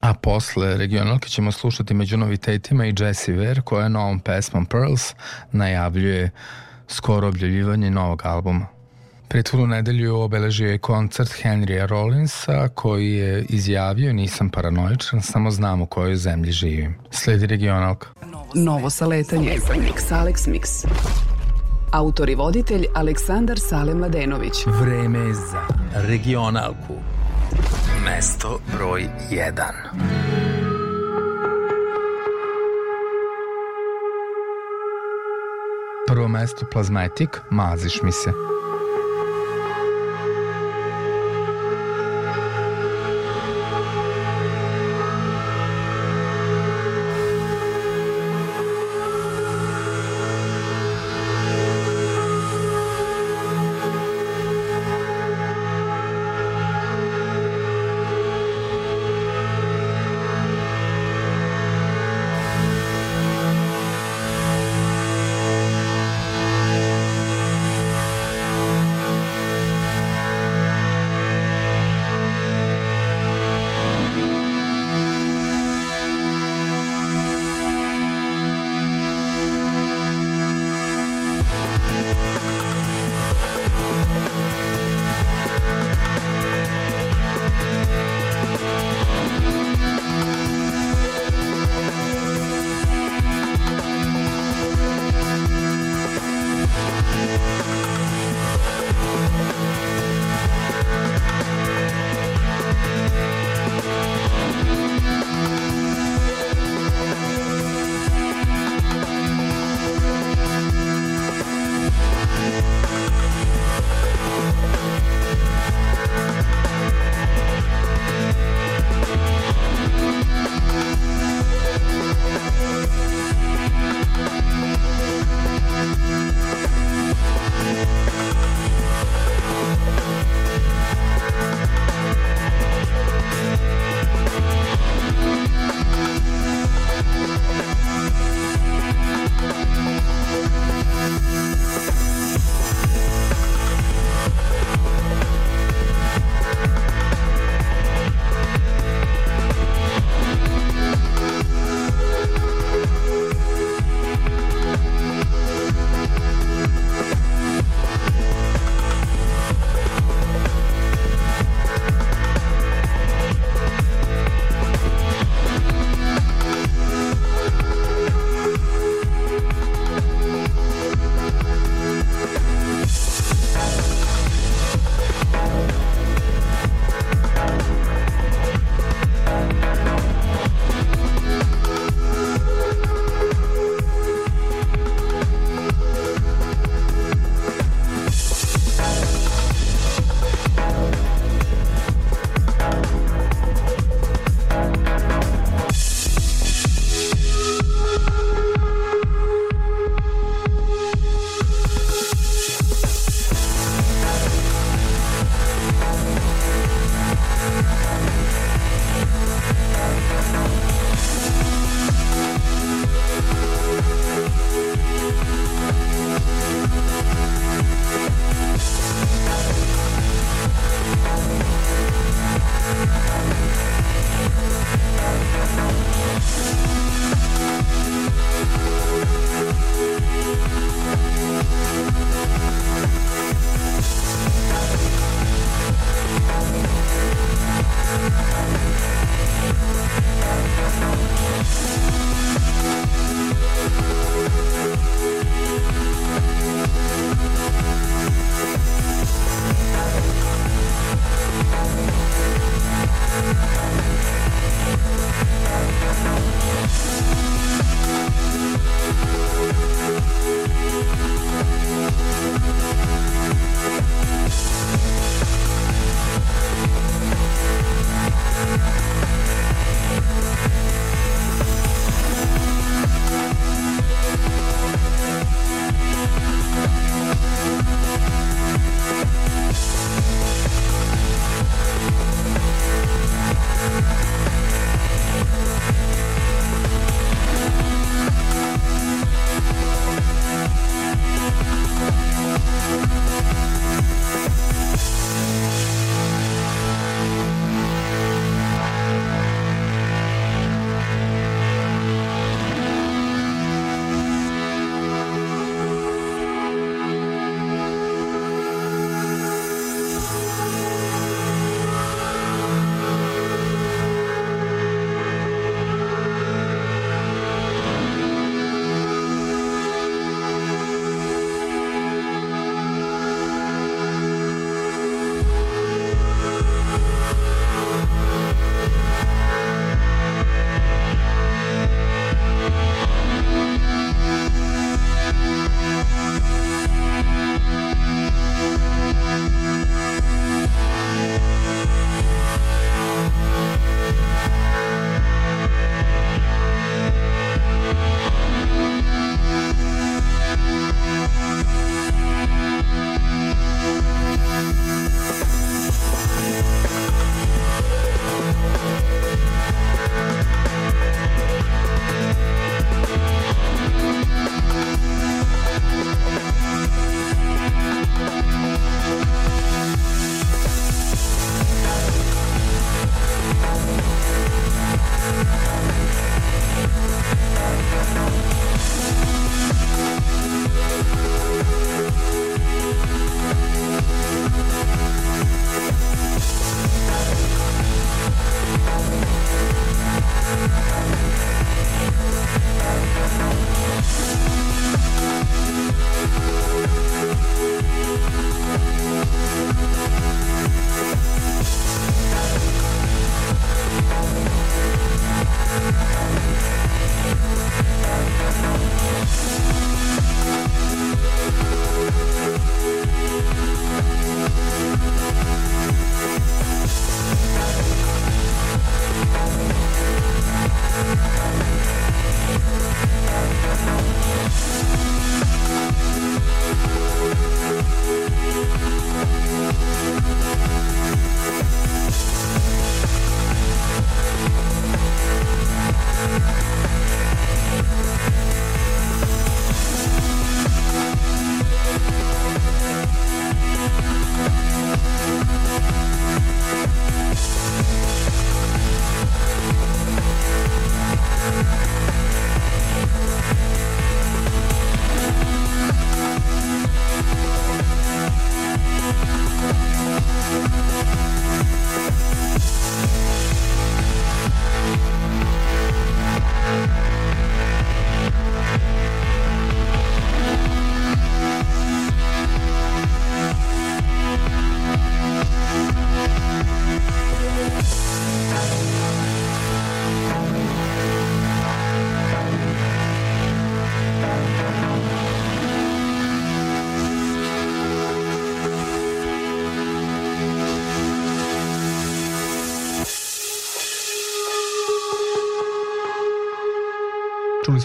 A posle regionalke ćemo slušati među novitetima i Jessie Ware koja novom pesmom Pearls najavljuje skoro objavljivanje novog albuma. Prethodnu nedelju obeležio je koncert Henrya Rollinsa koji je izjavio nisam paranoičan, samo znam u kojoj zemlji živim. Sledi regionalka. Novo, saletanje. Mix, Alex Mix. Autor i voditelj Aleksandar Sale Mladenović. Vreme je za regionalku. Mesto broj 1. Prvo mesto Plazmetik, maziš mi se.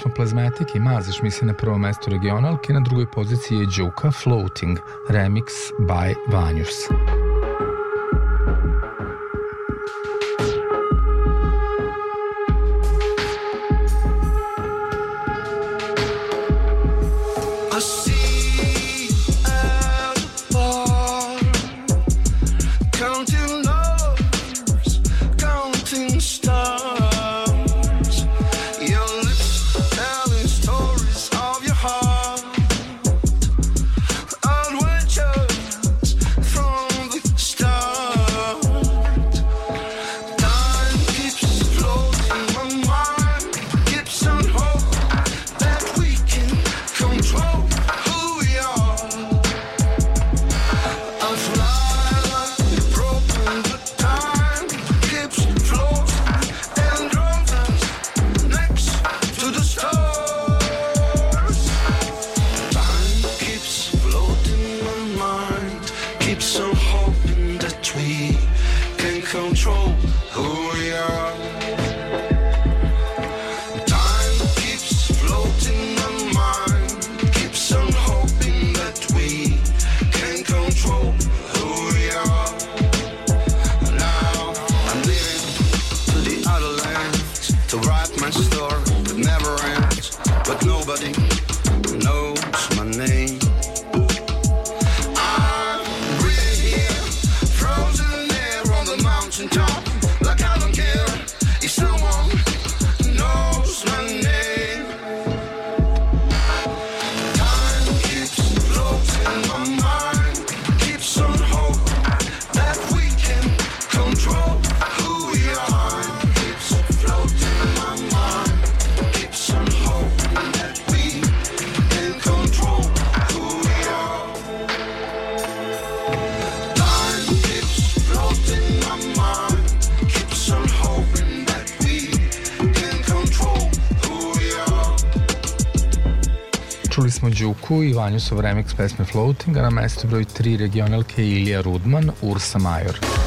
odnosno plazmatik i Mazeš mi se na prvom mestu regionalke, na drugoj poziciji je Đuka Floating, remix by Vanjurs. smo Đuku i Vanju Sovremix pesme Floating, a na mesto broj 3 regionalke Ilija Rudman, Ursa Major. Ursa Major.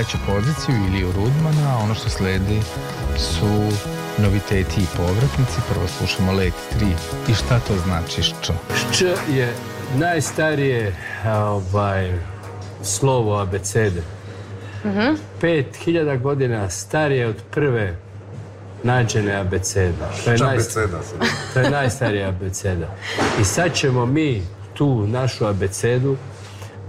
Treću poziciju Iliju Rudmana, a ono što sledi su noviteti i povratnici. Prvo slušamo Let 3 i šta to znači šč? Šč je najstarije ovaj, slovo abecede. Mhm. Pet hiljada godina starije od prve nađene abecede. To je, Šta najst- abeceda sad? to je najstarija abeceda. I sad ćemo mi tu našu abecedu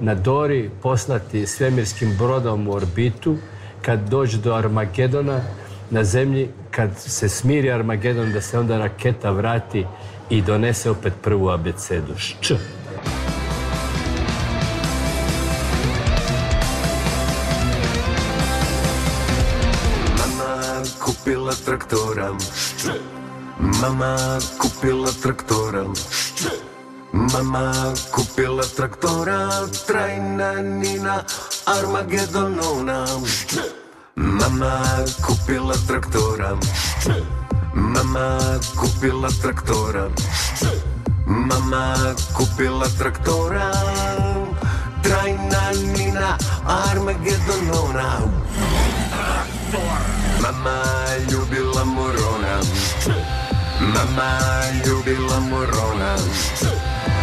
na Dori poslati svemirskim brodom u orbitu kad dođe do Armagedona na zemlji, kad se smiri Armagedon, da se onda raketa vrati i donese opet prvu abecedu. Šč. Mama kupila traktora Mama kupila traktora Mama kupila traktora Trajna Nina Armagedonona Mama kupila traktora. Mama kupila traktora. Mama kupila traktora Trajna Nina Armagedonona Mama ljubila morona. Mama ljubila morona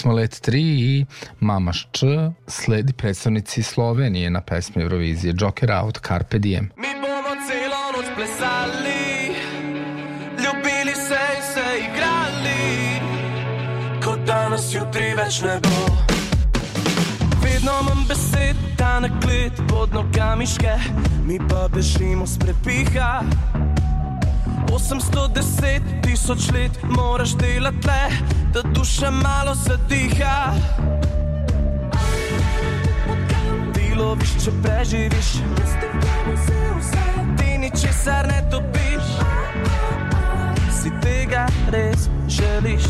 Smo Let 3 i Mama Šč, sledi predstavnici Slovenije na pesmi Eurovizije Joker Out, Carpe Diem. Mi bomo celo noč plesali, ljubili se in se igrali, kot danes jutri več ne bo. Vedno manj besed, ta naklet pod nogami ške, mi pa bežimo s prepiha. 810 tisoč let moraš delati le, da duša malo zadiha. Ti loviš, če preživiš, ti ničesar ne dobiš. Si tega res želiš?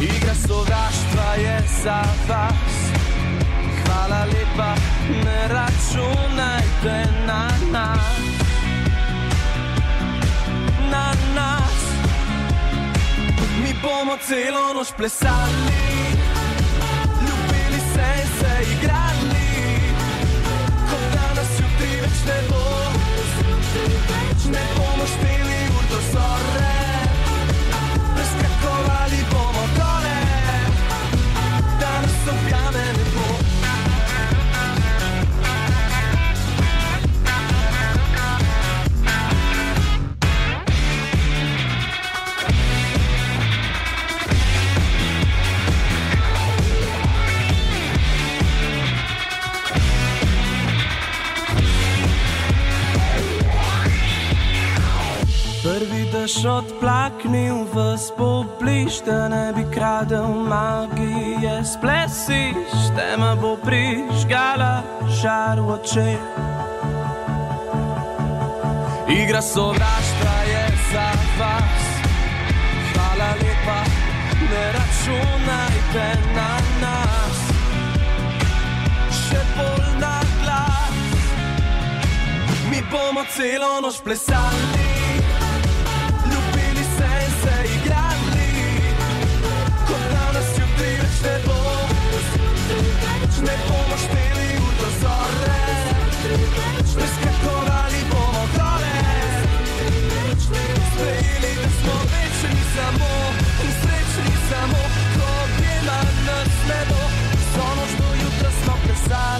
Igra sovraštva je za vas. Hvala lepa, ne računajte na nas. Na nas. Mi bomo celo noč plesali, ljubili se in se igrali, kot danes jutri več ne bo. Ne bomo šteli ur do zore, Dež odplaknil v spobliž, da ne bi kradel magije splesiš, tema bo prižgala žar v očeh. Igra sovraštva je za vas, hvala lepa, ne računajte na nas. Še bolj na glas, mi bomo celo noč plesali.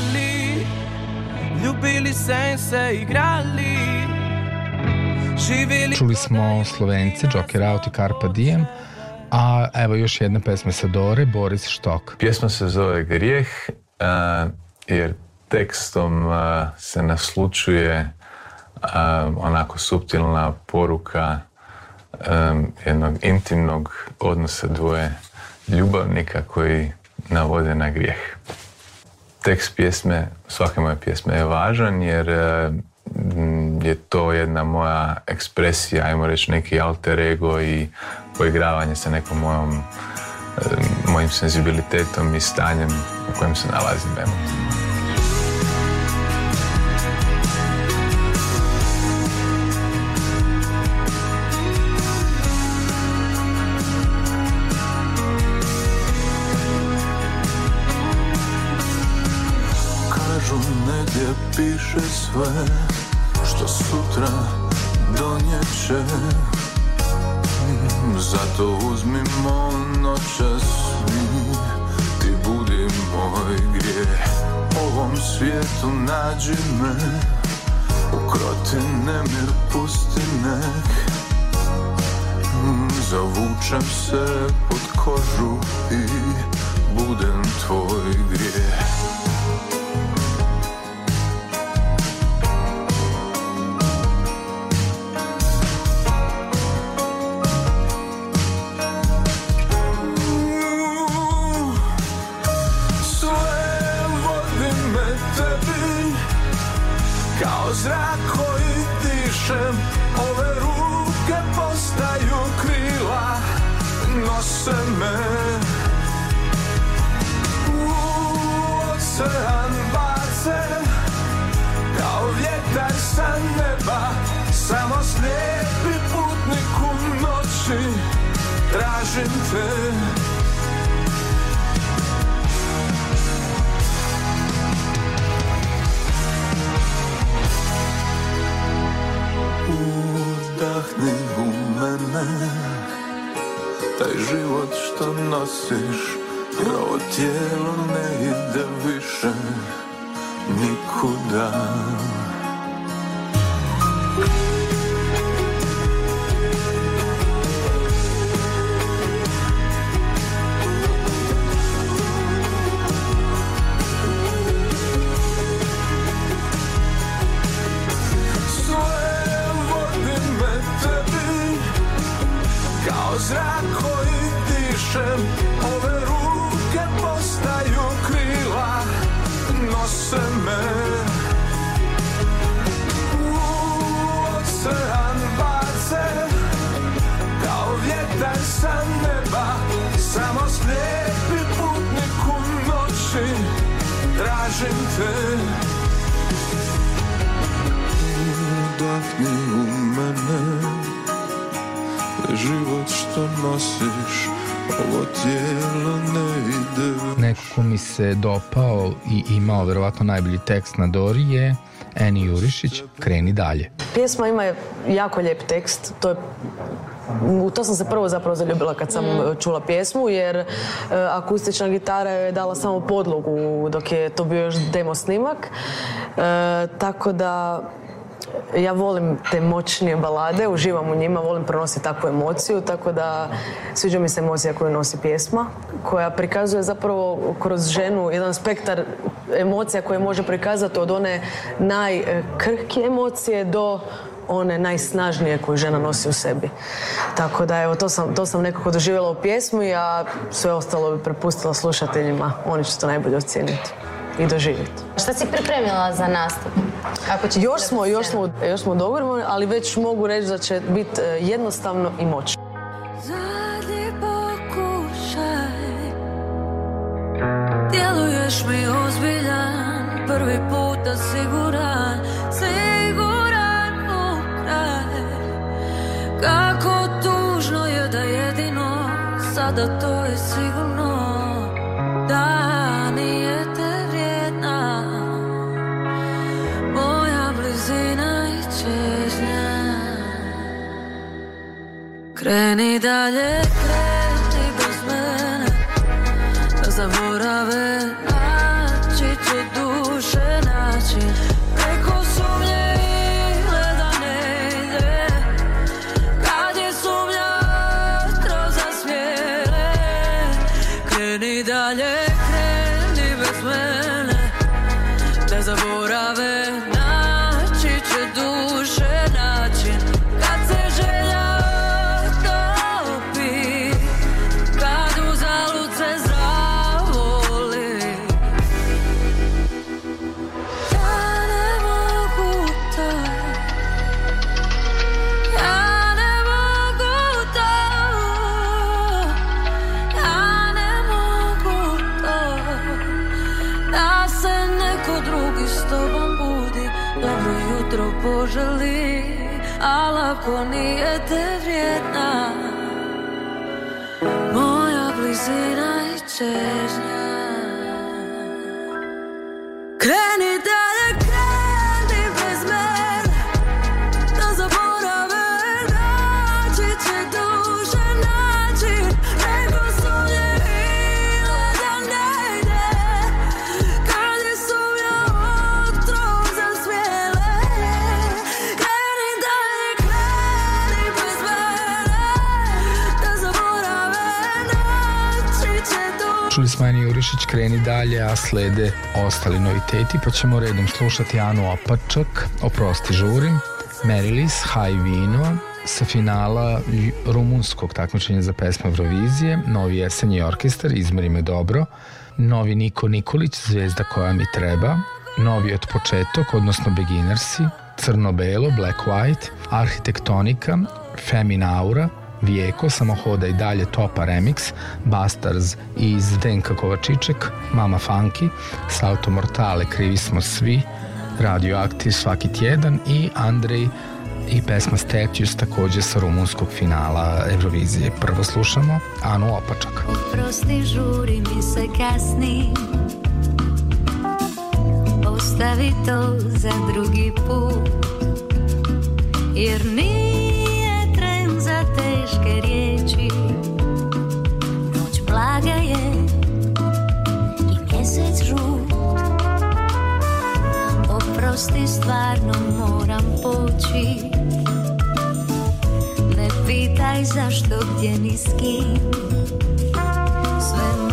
Plesali, ljubili se se igrali. Živeli Čuli smo Slovence, Joker Out i Carpa Diem, a evo još jedna pesma sa Dore, Boris Štok. Pjesma se zove Grijeh, a, jer tekstom a, se naslučuje a, onako suptilna poruka a, jednog intimnog odnosa dvoje ljubavnika koji navode na grijeh. Tekst pjesme, svake moje pjesme je važan jer e, m, je to jedna moja ekspresija, ajmo reći neki alter ego i poigravanje sa nekom mojom, e, mojim senzibilitetom i stanjem u kojem se nalazim emotivno. Negdje piše sve što sutra donjeće Mm, Zato uzmimo noćas mi Ti budi moj grijeh. Ovom svijetu nađi me Ukroti nemir pusti nek. Mm, Zavučem se pod kožu i budem tvoj grijeh zrak koji dišem Ove ruke postaju krila Nose me. U ocean bace Kao vjetar sa neba Samo slijepi putnik u noći Tražim te Udahni u mene. Taj život što nosiš ovo tijelo ne ide više Nikuda Tražim te Udahni u mene Život što nosiš Ovo tijelo ne ide Neko ko mi se dopao i imao verovatno najbolji tekst na Dori je Eni Jurišić, Kreni dalje. Pjesma ima jako lijep tekst, to je u to sam se prvo zapravo zaljubila kad sam e, čula pjesmu, jer e, akustična gitara je dala samo podlogu dok je to bio još demo snimak. E, tako da ja volim te moćnije balade, uživam u njima, volim pronositi takvu emociju, tako da sviđa mi se emocija koju nosi pjesma, koja prikazuje zapravo kroz ženu jedan spektar emocija koje može prikazati od one najkrhke emocije do one najsnažnije koju žena nosi u sebi. Tako da evo, to sam, to sam nekako doživjela u pjesmi, a sve ostalo bi prepustila slušateljima. Oni će to najbolje ocijeniti i doživjeti. Šta si pripremila za nastup? Kako će Još smo, još smo, još smo dogovoru, ali već mogu reći da će biti e, jednostavno i moćno. Zadnji pokušaj Djeluješ mi ozbiljan Prvi puta siguran Sada to je sigurno Da nije te vrijedna. Moja blizina i čežnja. Kreni dalje, Al ako nije Jurišić, kreni dalje, a slede ostali noviteti, pa ćemo redom slušati Anu Opačak, Oprosti žurim, Merilis, Haj vino, sa finala rumunskog takmičenja za pesme Eurovizije, novi jesenji orkestar, izmeri me dobro, novi Niko Nikolić, zvezda koja mi treba, novi od početok, odnosno beginnersi, crno-belo, black white, arhitektonika, feminaura, Vijeko, samo hoda i dalje Topa Remix, Bastards i Zdenka Kovačiček, Mama Funky, Salto Mortale, Krivi smo svi, Radioaktiv svaki tjedan i Andrej i pesma Statues takođe sa rumunskog finala Eurovizije. Prvo slušamo Anu Opačak. Prosti, žuri mi se kasni Ostavi to za drugi put Jer nije teške riječi. Noć blaga je i mjesec žut. Oprosti, stvarno moram poći. Ne pitaj zašto, gdje ni s kim. Sve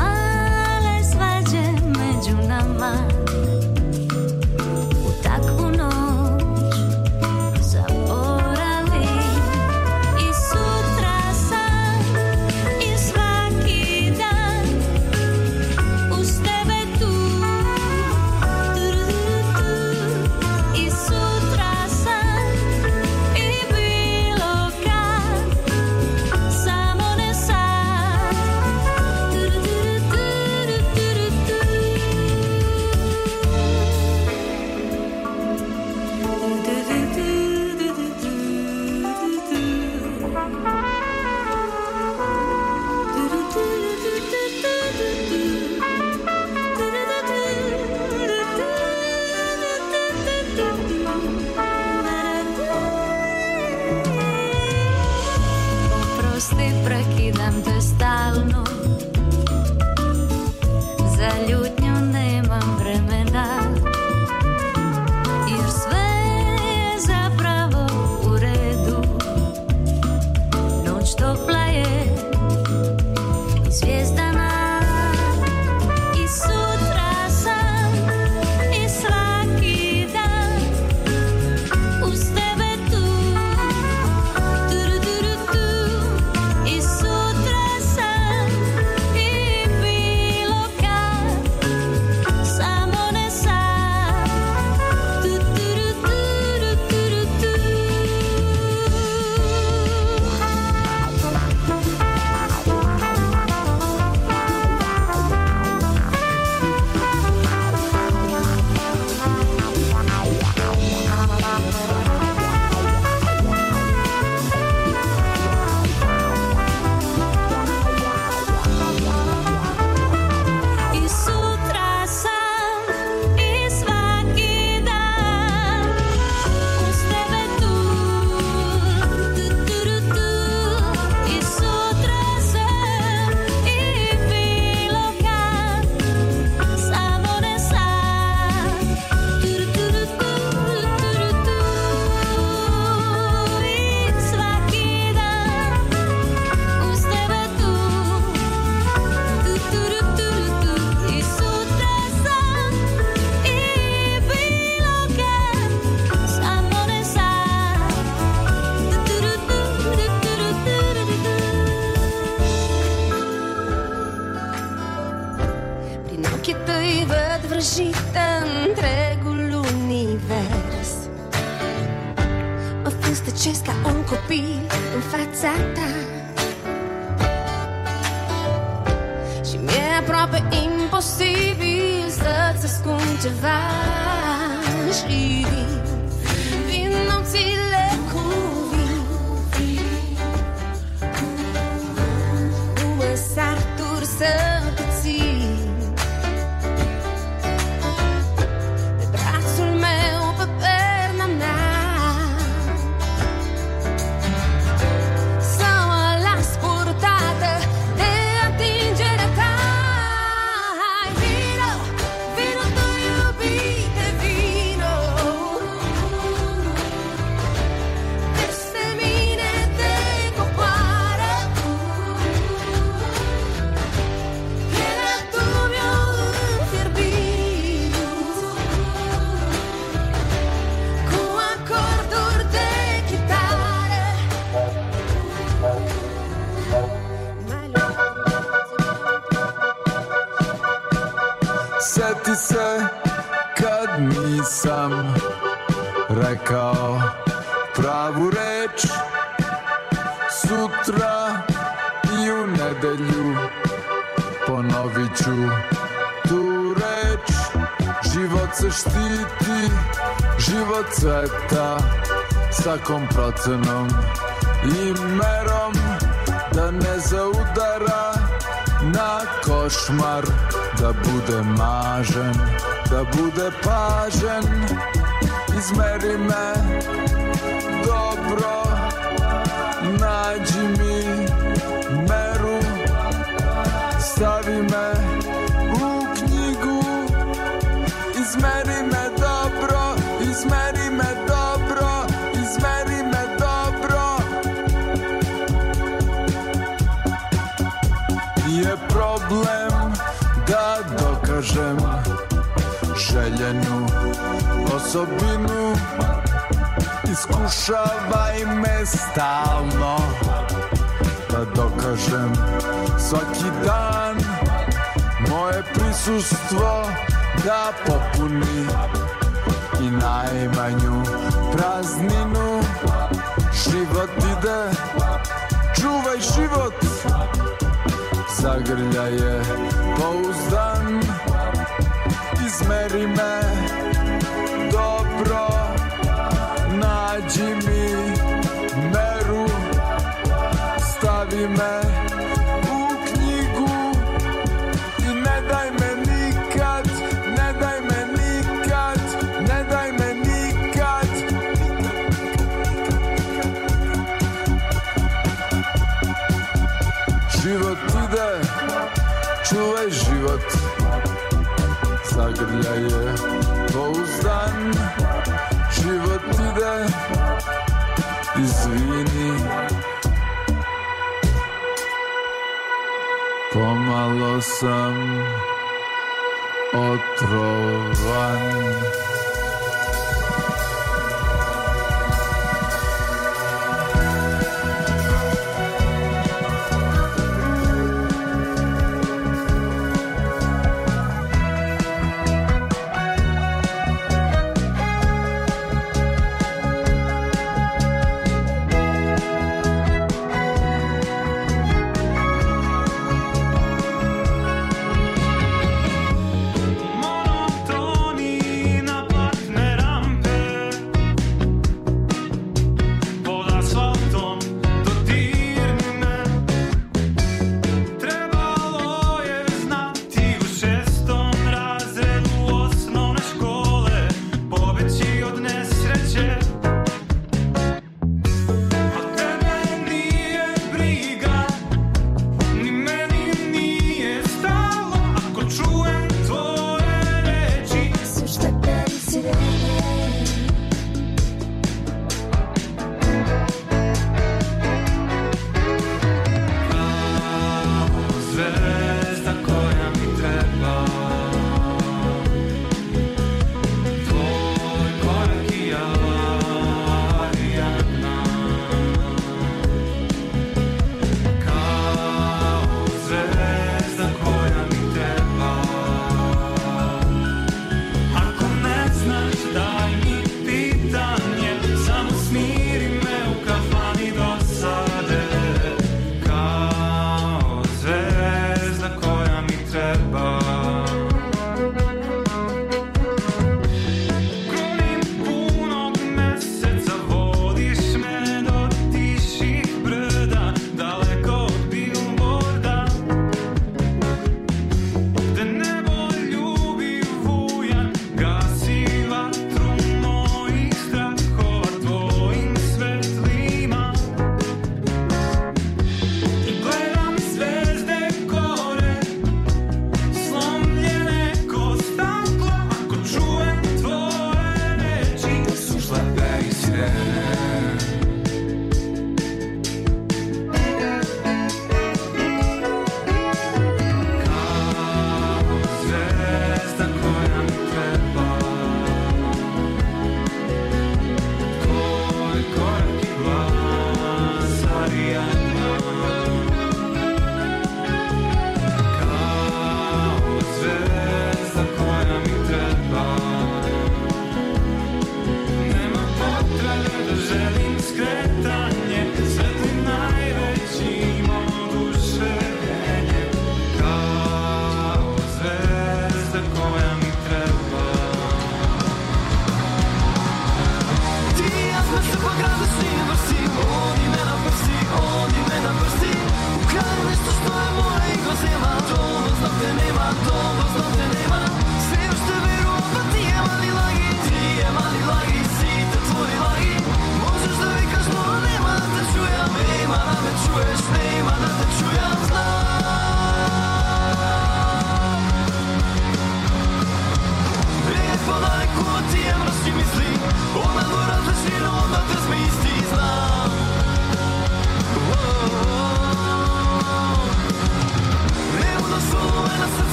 Irish cveta Svakom procenom i merom Da ne zaudara na košmar Da bude mažen, da bude pažen. Izmeri me dobro Nađi mi dokažem željenu osobinu. Iskušavaj me stalno Da dokažem svaki dan Moje prisustvo da popuni I najmanju prazninu. Život ide, čuvaj život Zagrlja je pouzdan Izmeri me dobro Nađi mi meru. Stavi me u knjigu I daj me nikad daj me nikad daj me nikad. Život ide Čuvaj život Zagrlja je pouzdan Život ide Izvini Pomalo sam otrovan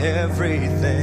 everything.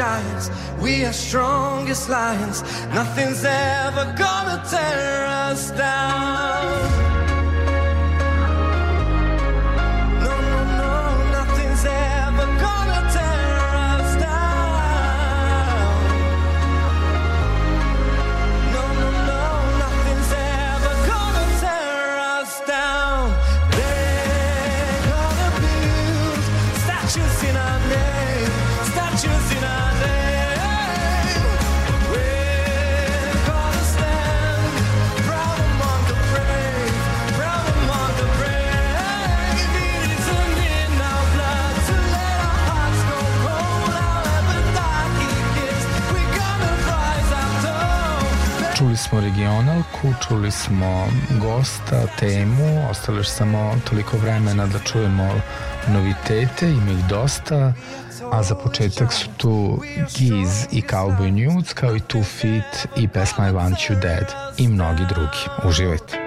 giants. We are strongest lions. Nothing's ever gonna tear us down. regionalku, čuli smo gosta, temu, ostalo je samo toliko vremena da čujemo novitete, ima ih dosta, a za početak su tu Giz i Cowboy Nudes, kao i Too Fit i pesma I Want You Dead i mnogi drugi. Uživajte!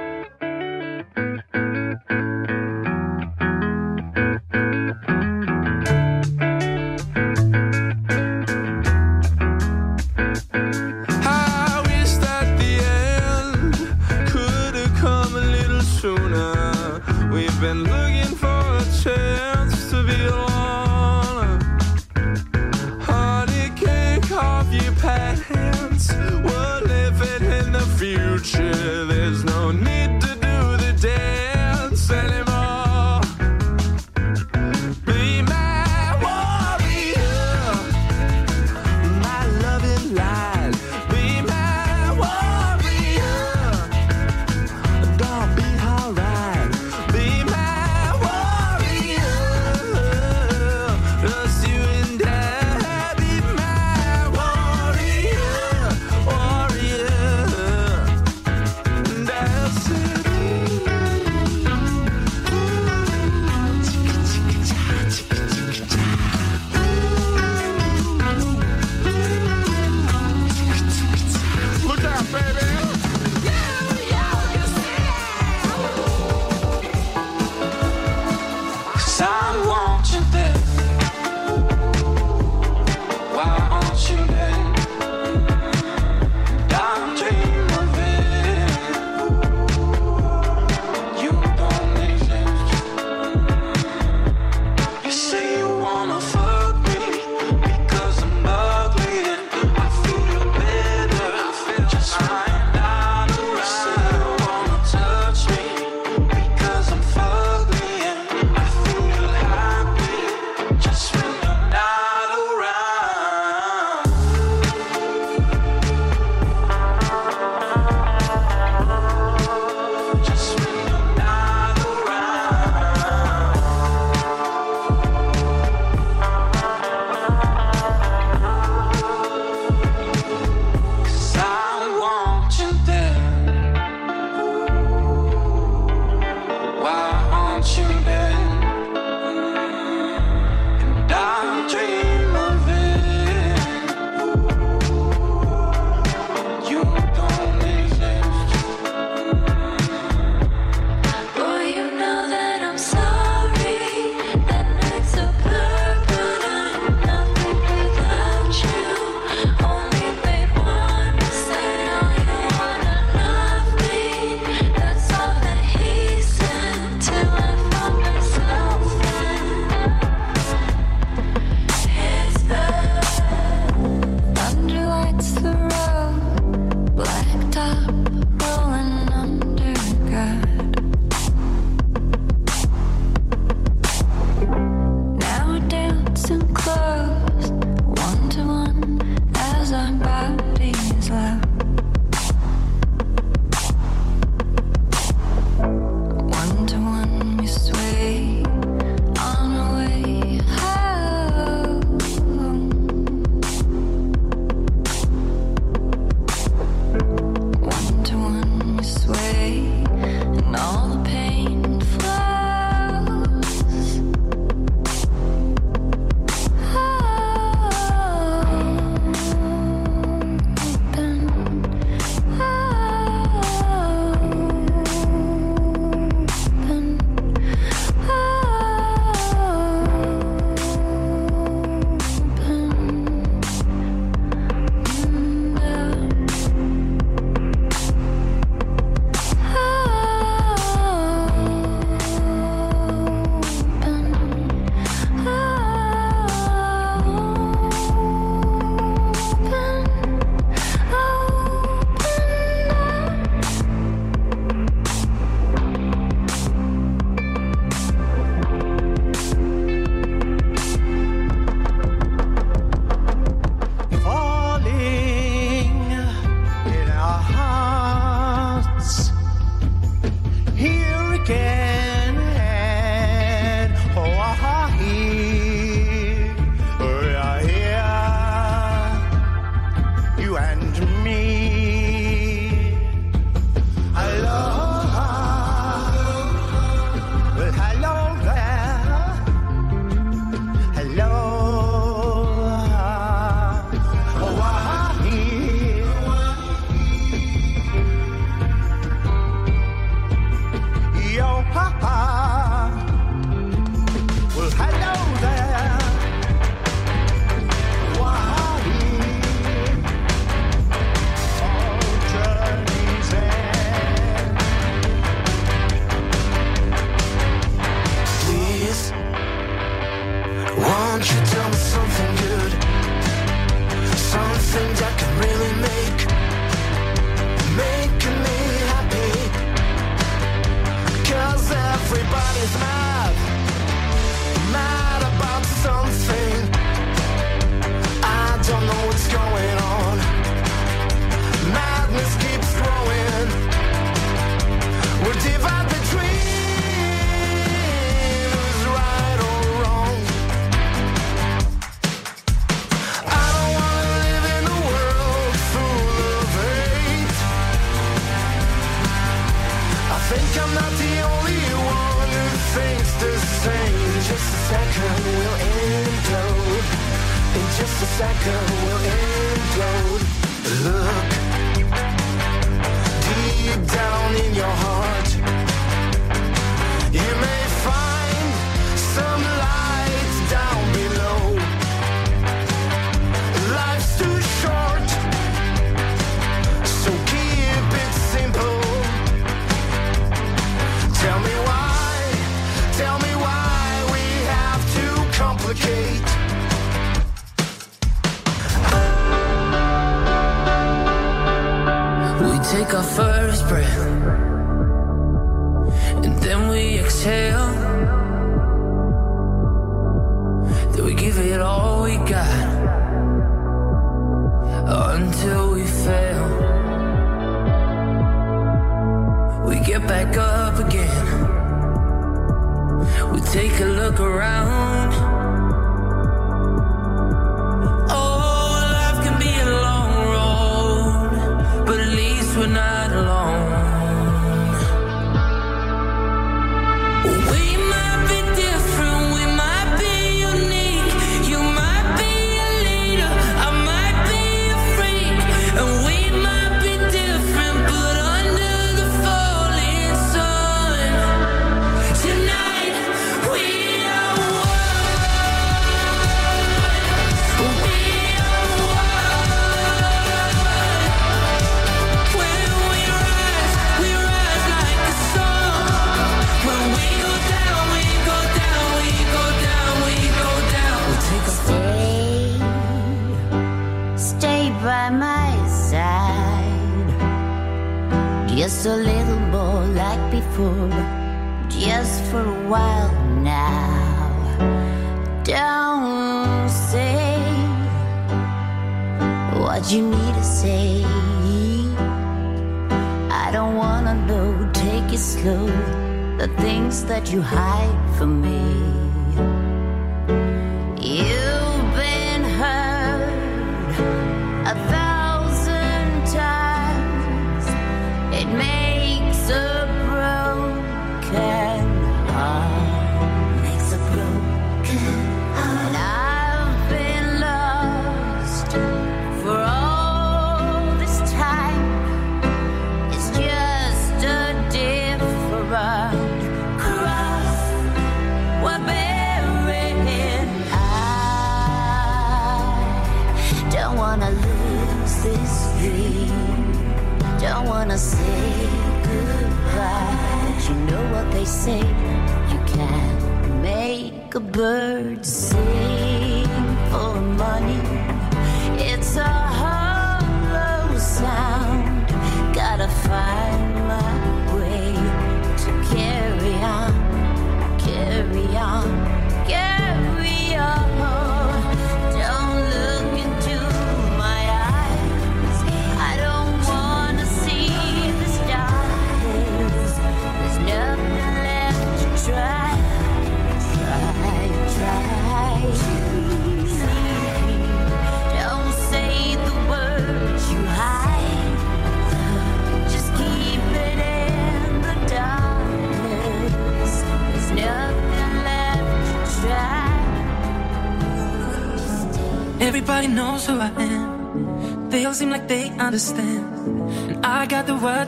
you hide.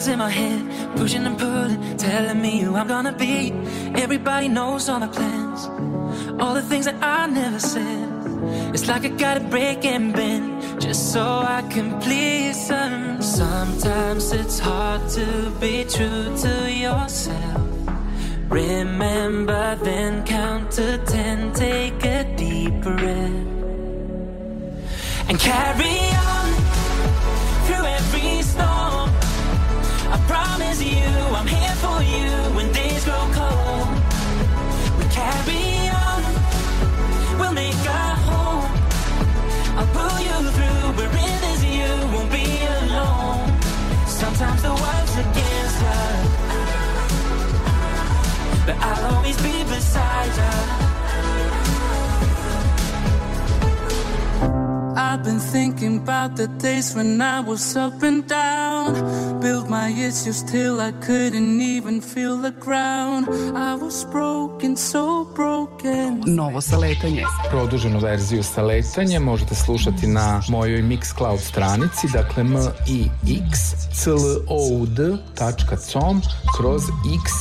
In my head, pushing and pulling, telling me who I'm gonna be. Everybody knows all my plans, all the things that I never said. It's like I gotta break and bend just so I can please them. Sometimes it's hard to be true to yourself. Remember, then count to ten, take a deep breath, and carry. Always be beside you. I've been thinking about the days when I was up and down. Built my issues till I couldn't even feel the ground. I was broken, so broken. Novo saletanje. Produženu verziju saletanja možete slušati na mojoj Mixcloud stranici, dakle m i x c l o u d.com kroz x